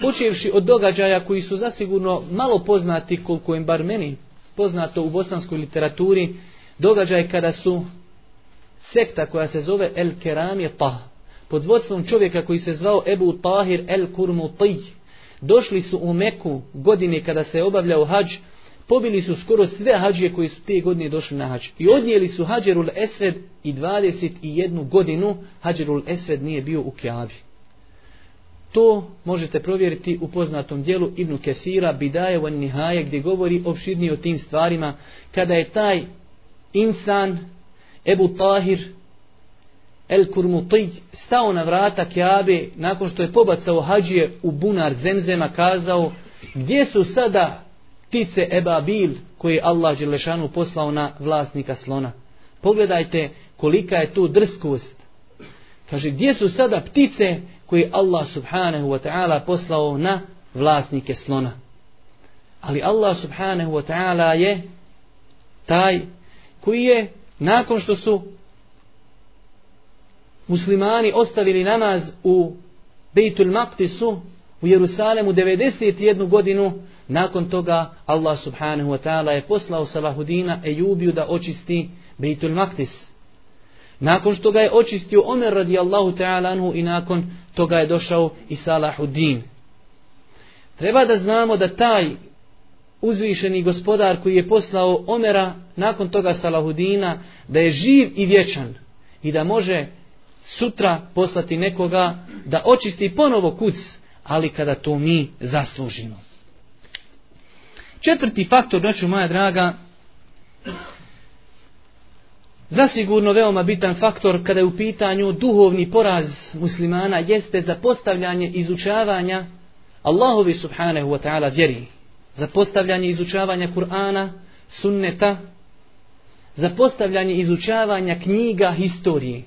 A: počevši od događaja koji su zasigurno malo poznati koliko im bar meni poznato u bosanskoj literaturi događaj kada su sekta koja se zove El Keram je Tah pod vodstvom čovjeka koji se zvao Ebu Tahir El Kurmu Tih došli su u Meku godine kada se obavljao hađ pobili su skoro sve hađije koji su te godine došli na hađ i odnijeli su hađerul Esved i 21 godinu hađerul Esved nije bio u Kjavi To možete provjeriti u poznatom dijelu Ibnu Kesira, Bidaje van Nihaje, gdje govori opširnije o tim stvarima, kada je taj insan, Ebu Tahir, El Kurmutij, stao na vrata Kiabe, nakon što je pobacao hađije u bunar zemzema, kazao, gdje su sada ptice Eba Bil, koje je Allah Đelešanu poslao na vlasnika slona. Pogledajte kolika je tu drskost. Kaže, gdje su sada ptice Eba koje je Allah subhanahu wa ta'ala poslao na vlasnike slona. Ali Allah subhanahu wa ta'ala je taj koji je nakon što su muslimani ostavili namaz u Bejtul Maktisu u Jerusalemu 91 godinu nakon toga Allah subhanahu wa ta'ala je poslao Salahudina Ejubiju da očisti Bejtul Maktisu. Nakon što ga je očistio Omer radijallahu ta'ala anhu i nakon toga je došao i Salahuddin. Treba da znamo da taj uzvišeni gospodar koji je poslao Omera nakon toga Salahudina da je živ i vječan i da može sutra poslati nekoga da očisti ponovo kuc, ali kada to mi zaslužimo. Četvrti faktor, noću moja draga, Zasigurno veoma bitan faktor kada je u pitanju duhovni poraz muslimana jeste zapostavljanje izučavanja Allahovi subhanahu wa ta'ala vjeri. Zapostavljanje izučavanja Kur'ana, sunneta, zapostavljanje izučavanja knjiga historije.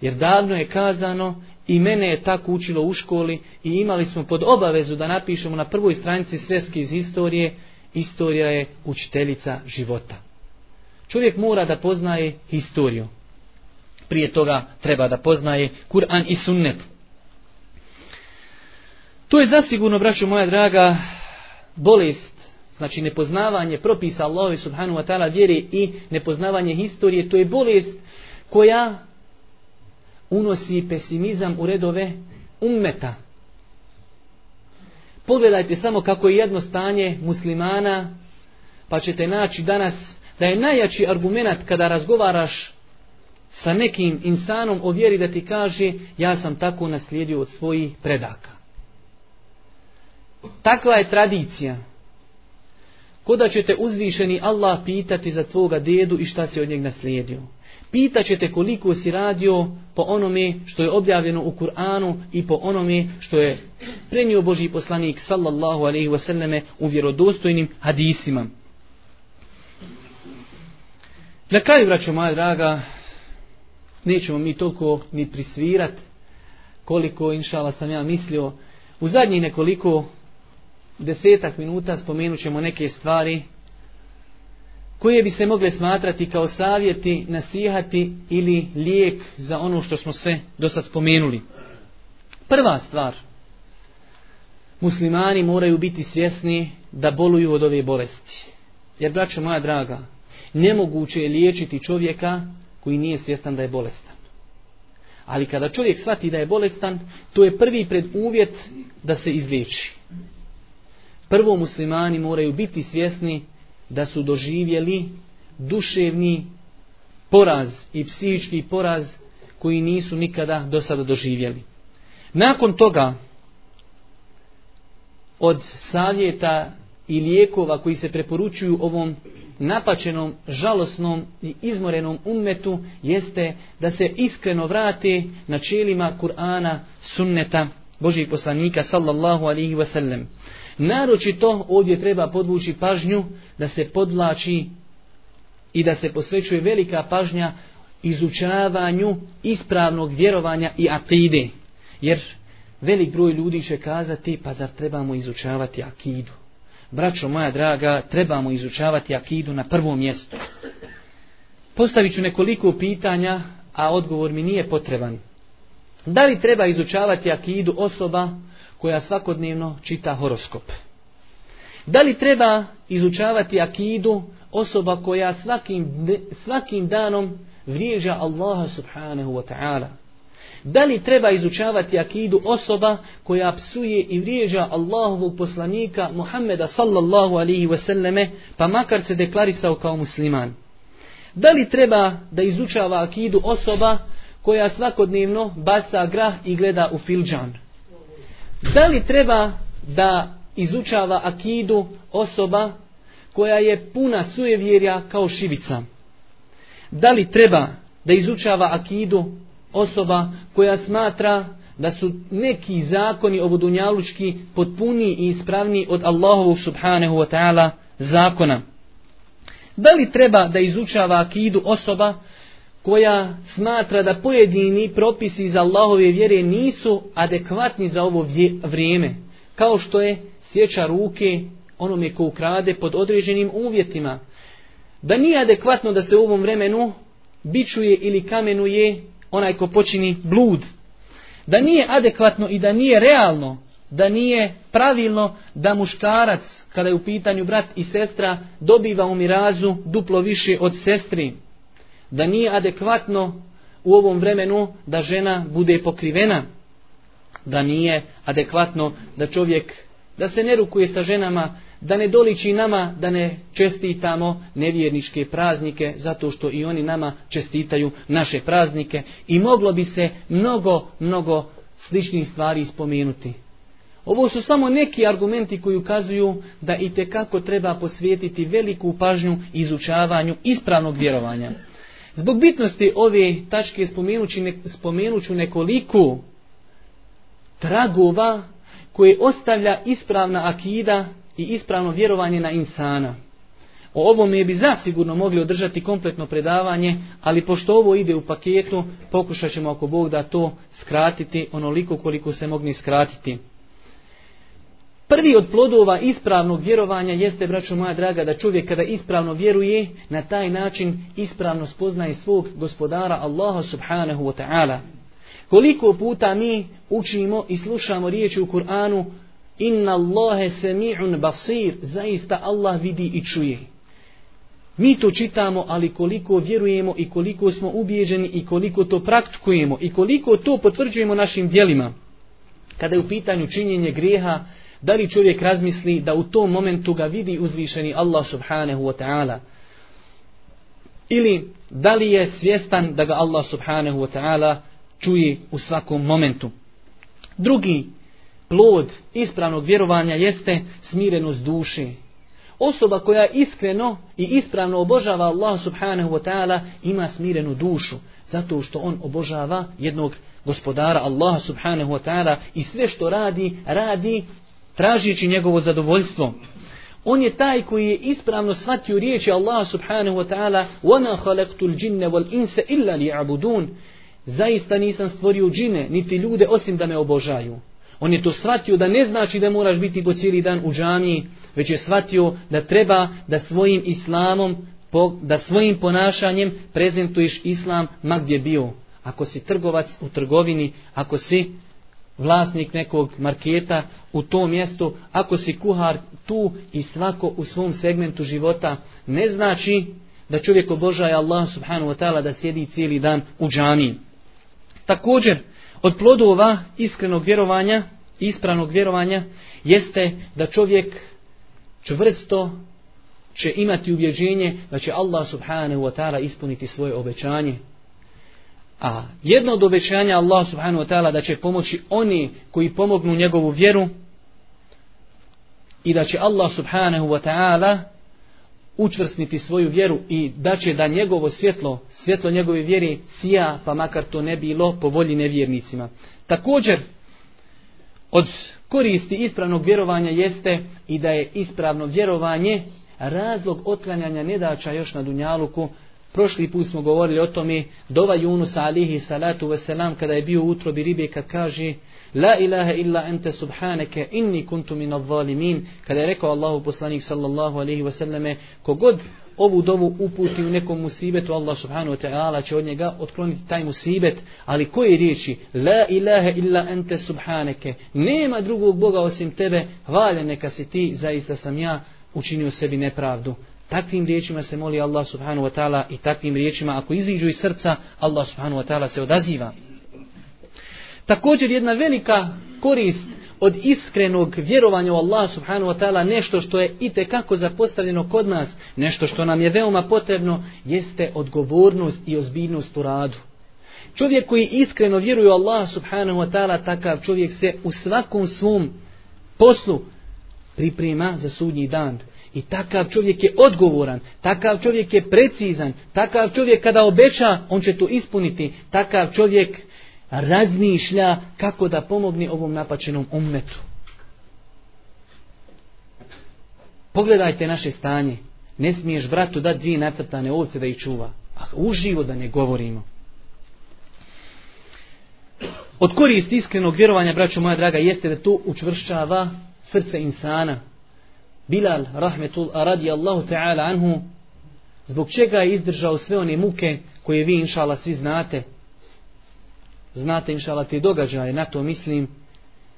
A: Jer davno je kazano i mene je tako učilo u školi i imali smo pod obavezu da napišemo na prvoj stranici sveske iz historije, istorija je učiteljica života. Čovjek mora da poznaje historiju. Prije toga treba da poznaje Kur'an i Sunnet. To je zasigurno, braćo moja draga, bolest, znači nepoznavanje propisa Allahovi subhanu wa ta'ala vjeri i nepoznavanje historije, to je bolest koja unosi pesimizam u redove ummeta. Pogledajte samo kako je jedno stanje muslimana, pa ćete naći danas da je najjači argument kada razgovaraš sa nekim insanom o vjeri da ti kaže ja sam tako naslijedio od svojih predaka. Takva je tradicija. Koda će te uzvišeni Allah pitati za tvoga dedu i šta si od njeg naslijedio? Pitaće te koliko si radio po onome što je objavljeno u Kur'anu i po onome što je prenio Boži poslanik sallallahu alaihi wasallame u vjerodostojnim hadisima. Na kraju, braćo moja draga, nećemo mi toliko ni prisvirat koliko, inšala sam ja mislio, u zadnji nekoliko desetak minuta spomenut ćemo neke stvari koje bi se mogle smatrati kao savjeti, nasihati ili lijek za ono što smo sve do sad spomenuli. Prva stvar, muslimani moraju biti svjesni da boluju od ove bolesti. Jer, braćo moja draga, nemoguće je liječiti čovjeka koji nije svjestan da je bolestan. Ali kada čovjek shvati da je bolestan, to je prvi preduvjet da se izliječi. Prvo muslimani moraju biti svjesni da su doživjeli duševni poraz i psihički poraz koji nisu nikada do sada doživjeli. Nakon toga, od savjeta i lijekova koji se preporučuju ovom napačenom, žalosnom i izmorenom ummetu jeste da se iskreno vrate na čelima Kur'ana, sunneta Božih poslanika sallallahu alihi wasallam. Naročito ovdje treba podvući pažnju da se podlači i da se posvećuje velika pažnja izučavanju ispravnog vjerovanja i akide. Jer velik broj ljudi će kazati pa zar trebamo izučavati akidu braćo moja draga, trebamo izučavati akidu na prvom mjestu. Postavit ću nekoliko pitanja, a odgovor mi nije potreban. Da li treba izučavati akidu osoba koja svakodnevno čita horoskop? Da li treba izučavati akidu osoba koja svakim, svakim danom vriježa Allaha subhanahu wa ta'ala? Da li treba izučavati akidu osoba koja psuje i vrijeđa Allahovog poslanika Muhammeda sallallahu alihi wasallame, pa makar se deklarisao kao musliman? Da li treba da izučava akidu osoba koja svakodnevno baca grah i gleda u filđan? Da li treba da izučava akidu osoba koja je puna sujevjerja kao šivica? Da li treba da izučava akidu osoba koja smatra da su neki zakoni ovodunjalučki potpuniji i ispravniji od Allahovog subhanehu wa ta'ala zakona. Da li treba da izučava akidu osoba koja smatra da pojedini propisi iz Allahove vjere nisu adekvatni za ovo vrijeme, kao što je sjeća ruke onome ko ukrade pod određenim uvjetima. Da nije adekvatno da se u ovom vremenu bičuje ili kamenuje onaj ko počini blud. Da nije adekvatno i da nije realno, da nije pravilno da muškarac, kada je u pitanju brat i sestra, dobiva u mirazu duplo više od sestri. Da nije adekvatno u ovom vremenu da žena bude pokrivena. Da nije adekvatno da čovjek, da se ne rukuje sa ženama, da ne doliči nama da ne čestitamo nevjerničke praznike zato što i oni nama čestitaju naše praznike i moglo bi se mnogo, mnogo sličnih stvari spomenuti. Ovo su samo neki argumenti koji ukazuju da i te kako treba posvijetiti veliku pažnju izučavanju ispravnog vjerovanja. Zbog bitnosti ove tačke spomenući, ne, spomenuću nekoliko tragova koje ostavlja ispravna akida i ispravno vjerovanje na insana. O ovome bi zasigurno mogli održati kompletno predavanje, ali pošto ovo ide u paketu, pokušat ćemo ako Bog da to skratiti onoliko koliko se mogli skratiti. Prvi od plodova ispravnog vjerovanja jeste, braćo moja draga, da čovjek kada ispravno vjeruje, na taj način ispravno spoznaje svog gospodara Allaha subhanahu wa ta'ala. Koliko puta mi učimo i slušamo riječi u Kur'anu, Inna Allahe semi'un basir, zaista Allah vidi i čuje. Mi to čitamo, ali koliko vjerujemo i koliko smo ubijeđeni i koliko to praktikujemo i koliko to potvrđujemo našim dijelima. Kada je u pitanju činjenje greha, da li čovjek razmisli da u tom momentu ga vidi uzvišeni Allah subhanahu wa ta'ala? Ili da li je svjestan da ga Allah subhanahu wa ta'ala čuje u svakom momentu? Drugi plod ispravnog vjerovanja jeste smirenost duši. Osoba koja iskreno i ispravno obožava Allah subhanahu wa ta'ala ima smirenu dušu. Zato što on obožava jednog gospodara Allah subhanahu wa ta'ala i sve što radi, radi tražići njegovo zadovoljstvo. On je taj koji je ispravno shvatio riječi Allah subhanahu wa ta'ala وَنَا خَلَقْتُ الْجِنَّ وَالْإِنْسَ إِلَّا لِيَعْبُدُونَ Zaista nisam stvorio džine, niti ljude osim da me obožaju. On je to shvatio da ne znači da moraš biti po cijeli dan u džamiji, već je shvatio da treba da svojim islamom, da svojim ponašanjem prezentuješ islam ma gdje bio. Ako si trgovac u trgovini, ako si vlasnik nekog marketa u to mjesto, ako si kuhar tu i svako u svom segmentu života, ne znači da čovjek obožaje Allah subhanahu wa ta'ala da sjedi cijeli dan u džamiji. Također, Od plodova iskrenog vjerovanja, ispravnog vjerovanja, jeste da čovjek čvrsto će imati ubjeđenje da će Allah subhanahu wa ta'ala ispuniti svoje obećanje. A jedno od obećanja Allah subhanahu wa ta'ala da će pomoći oni koji pomognu njegovu vjeru i da će Allah subhanahu wa ta'ala učvrsniti svoju vjeru i da će da njegovo svjetlo, svjetlo njegove vjere sija, pa makar to ne bilo po volji nevjernicima. Također, od koristi ispravnog vjerovanja jeste i da je ispravno vjerovanje razlog otklanjanja nedača još na Dunjaluku. Prošli put smo govorili o tome, dova Junusa alihi salatu veselam, kada je bio u utrobi ribe, kad kaže... La ilaha illa ente subhaneke inni kuntu min zalimin. Kada je rekao Allahu poslanik sallallahu alaihi wa sallame, kogod ovu dovu uputi u nekom musibetu, Allah subhanahu wa ta'ala će od njega otkloniti taj musibet, ali koje riječi? La ilaha illa ente subhaneke. Nema drugog Boga osim tebe, valja neka si ti, zaista sam ja učinio sebi nepravdu. Takvim riječima se moli Allah subhanahu wa ta'ala i takvim riječima ako iziđu iz srca, Allah subhanahu wa ta'ala se odaziva. Također jedna velika korist od iskrenog vjerovanja u Allah subhanahu wa ta'ala, nešto što je i kako zapostavljeno kod nas, nešto što nam je veoma potrebno, jeste odgovornost i ozbiljnost u radu. Čovjek koji iskreno vjeruje u Allah subhanahu wa ta'ala, takav čovjek se u svakom svom poslu priprema za sudnji dan. I takav čovjek je odgovoran, takav čovjek je precizan, takav čovjek kada obeća, on će to ispuniti, takav čovjek razmišlja kako da pomogne ovom napačenom ummetu. Pogledajte naše stanje. Ne smiješ bratu da dvije nacrtane ovce da ih čuva. A uživo da ne govorimo. Od korist iskrenog vjerovanja, braćo moja draga, jeste da to učvršava srce insana. Bilal, rahmetul, radi Allahu ta'ala anhu, zbog čega je izdržao sve one muke koje vi, inšala, svi znate, znate inšala te događaje, na to mislim,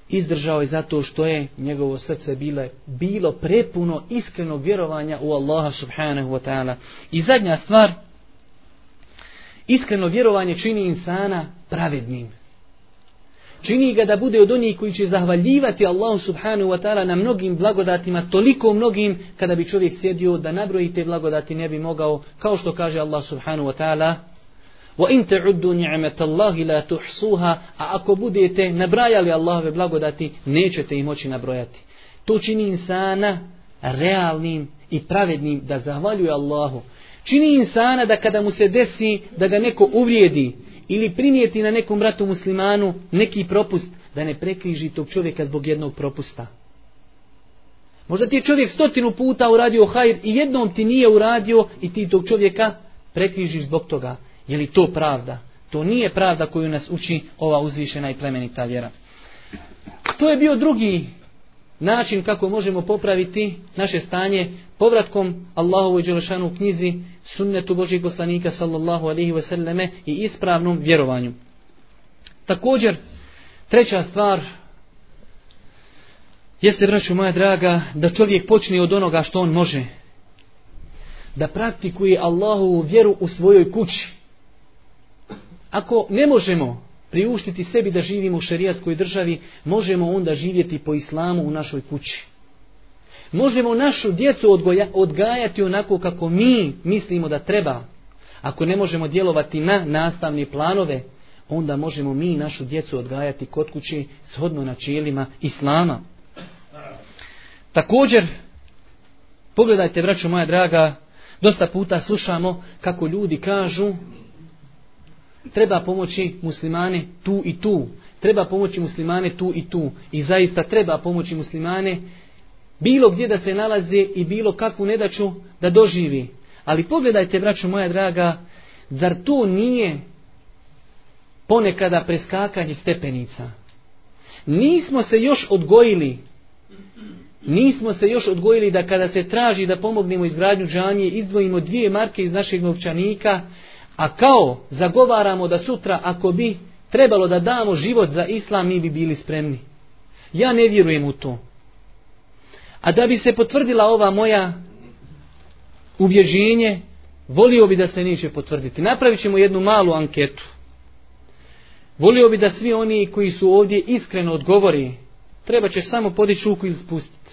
A: izdržao je zato što je njegovo srce bile, bilo prepuno iskrenog vjerovanja u Allaha subhanahu wa ta'ala. I zadnja stvar, iskreno vjerovanje čini insana pravednim. Čini ga da bude od onih koji će zahvaljivati Allahu subhanahu wa ta'ala na mnogim blagodatima, toliko mnogim kada bi čovjek sjedio da nabroji te blagodati ne bi mogao, kao što kaže Allah subhanahu wa ta'ala, وَإِن تَعُدُّ نِعْمَةَ اللَّهِ لَا تُحْصُوهَا A ako budete nabrajali Allahove blagodati, nećete ih moći nabrojati. To čini insana realnim i pravednim da zahvaljuje Allahu. Čini insana da kada mu se desi da ga neko uvrijedi ili primijeti na nekom bratu muslimanu neki propust, da ne prekriži tog čovjeka zbog jednog propusta. Možda ti je čovjek stotinu puta uradio hajr i jednom ti nije uradio i ti tog čovjeka prekrižiš zbog toga. Je li to pravda? To nije pravda koju nas uči ova uzvišena i plemenita vjera. To je bio drugi način kako možemo popraviti naše stanje povratkom Allahovu i Đelešanu u knjizi sunnetu Božih poslanika sallallahu alihi wasallame i ispravnom vjerovanju. Također, treća stvar jeste, braću moja draga, da čovjek počne od onoga što on može. Da praktikuje Allahovu vjeru u svojoj kući. Ako ne možemo priuštiti sebi da živimo u šerijatskoj državi, možemo onda živjeti po islamu u našoj kući. Možemo našu djecu odgoja, odgajati onako kako mi mislimo da treba. Ako ne možemo djelovati na nastavne planove, onda možemo mi našu djecu odgajati kod kući shodno na čijelima islama. Također, pogledajte, braćo moja draga, dosta puta slušamo kako ljudi kažu treba pomoći muslimane tu i tu. Treba pomoći muslimane tu i tu. I zaista treba pomoći muslimane bilo gdje da se nalaze i bilo kakvu nedaču da doživi. Ali pogledajte, braćo moja draga, zar to nije ponekada preskakanje stepenica? Nismo se još odgojili Nismo se još odgojili da kada se traži da pomognemo izgradnju džamije, izdvojimo dvije marke iz našeg novčanika, A kao zagovaramo da sutra ako bi trebalo da damo život za islam, mi bi bili spremni. Ja ne vjerujem u to. A da bi se potvrdila ova moja uvježenje, volio bi da se neće potvrditi. Napravit ćemo jednu malu anketu. Volio bi da svi oni koji su ovdje iskreno odgovori, treba će samo podići uku ili spustiti.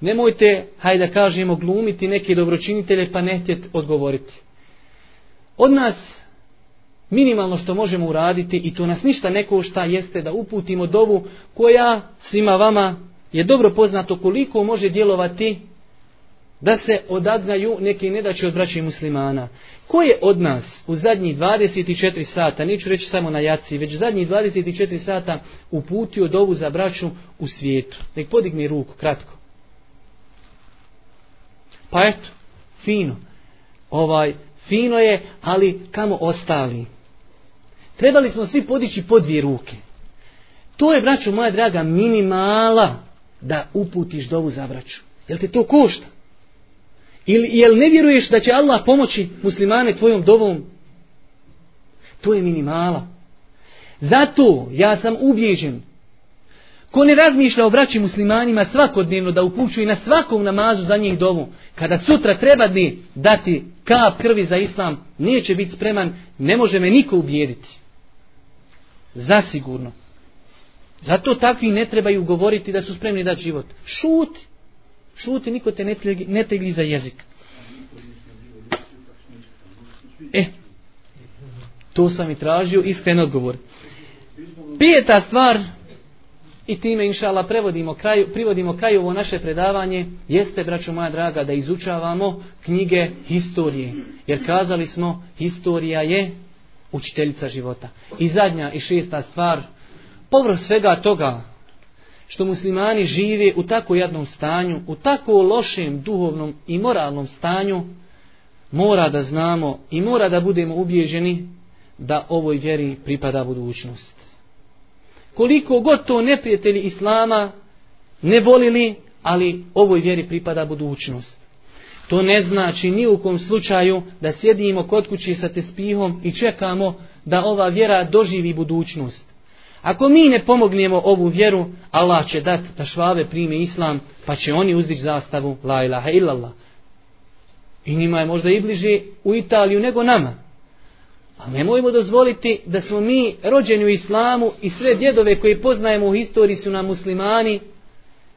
A: Nemojte, hajde da kažemo, glumiti neke dobročinitelje pa ne htjeti odgovoriti. Od nas minimalno što možemo uraditi i to nas ništa ne košta jeste da uputimo dovu koja svima vama je dobro poznato koliko može djelovati da se odagnaju neke nedaće od braća muslimana. Ko je od nas u zadnjih 24 sata, neću reći samo na jaci, već zadnjih 24 sata uputio dovu za braću u svijetu? Nek podigni ruku, kratko. Pa eto, fino. Ovaj, fino je, ali kamo ostali? Trebali smo svi podići po dvije ruke. To je, braćo moja draga, minimala da uputiš dovu za braću. Jel te to košta? Ili, jel ne vjeruješ da će Allah pomoći muslimane tvojom dovom? To je minimala. Zato ja sam ubjeđen Ko ne razmišlja o braći muslimanima svakodnevno da upućuje na svakom namazu za njih dovu, kada sutra treba ni dati kap krvi za islam, nije će biti spreman, ne može me niko ubijediti. Zasigurno. Zato takvi ne trebaju govoriti da su spremni dati život. Šuti. Šuti, niko te ne tegli, ne tegli za jezik. E, to sam i tražio, iskren odgovor. Pijeta stvar I time, inša Allah, kraju, privodimo kraju ovo naše predavanje. Jeste, braćo moja draga, da izučavamo knjige historije. Jer kazali smo, historija je učiteljica života. I zadnja i šesta stvar, povrh svega toga što muslimani žive u tako jednom stanju, u tako lošem duhovnom i moralnom stanju, mora da znamo i mora da budemo ubježeni da ovoj vjeri pripada budućnost koliko god to neprijatelji Islama ne volili, ali ovoj vjeri pripada budućnost. To ne znači ni u kom slučaju da sjedimo kod kući sa tespihom i čekamo da ova vjera doživi budućnost. Ako mi ne pomognemo ovu vjeru, Allah će dat da švave prime islam, pa će oni uzdići zastavu la ilaha illallah. I njima je možda i bliže u Italiju nego nama. A pa nemojmo dozvoliti da smo mi rođeni u islamu i sve djedove koje poznajemo u historiji su nam muslimani,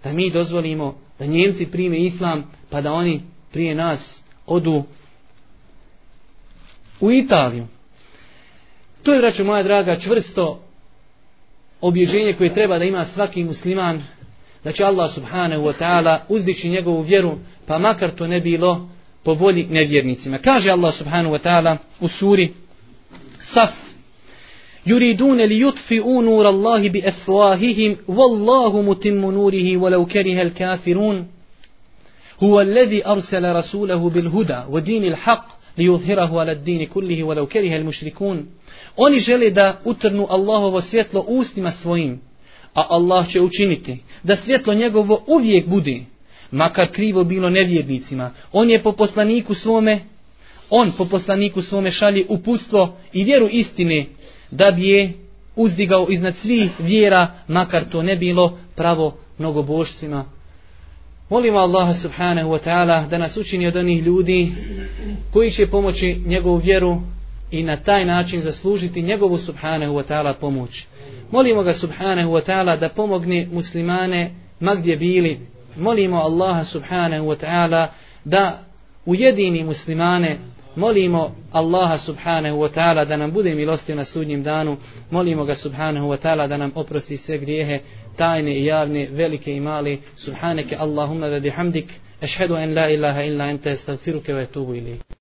A: da mi dozvolimo da njemci prime islam pa da oni prije nas odu u Italiju. To je, vraću moja draga, čvrsto obježenje koje treba da ima svaki musliman, da će Allah subhanahu wa ta'ala uzdići njegovu vjeru, pa makar to ne bilo po volji nevjernicima. Kaže Allah subhanahu wa ta'ala u suri saf yuridune li yutfi unur Allahi bi efuahihim wallahu mutimmu nurihi walau kerihel kafirun هو الذي أرسل رسوله بالهدى ودين الحق ليظهره على الدين كله ولو كره المشركون Oni žele da utrnu Allahovo svjetlo ustima svojim, a Allah će učiniti da svjetlo njegovo uvijek bude, makar krivo bilo nevjednicima. On je po poslaniku svome on po poslaniku svome šalje upustvo i vjeru istine da bi je uzdigao iznad svih vjera makar to ne bilo pravo mnogobožcima. Molimo Allaha subhanahu wa ta'ala da nas učini od onih ljudi koji će pomoći njegovu vjeru i na taj način zaslužiti njegovu subhanahu wa ta'ala pomoć. Molimo ga subhanahu wa ta'ala da pomogne muslimane ma gdje bili. Molimo Allaha subhanahu wa ta'ala da ujedini muslimane molimo Allaha subhanahu wa ta'ala da nam bude milostiv na sudnjem danu, molimo ga subhanahu wa ta'ala da nam oprosti sve grijehe, tajne i javne, velike i mali, subhaneke Allahumma ve bihamdik, ešhedu en la ilaha illa ente, stavfiruke ve tubu ilih.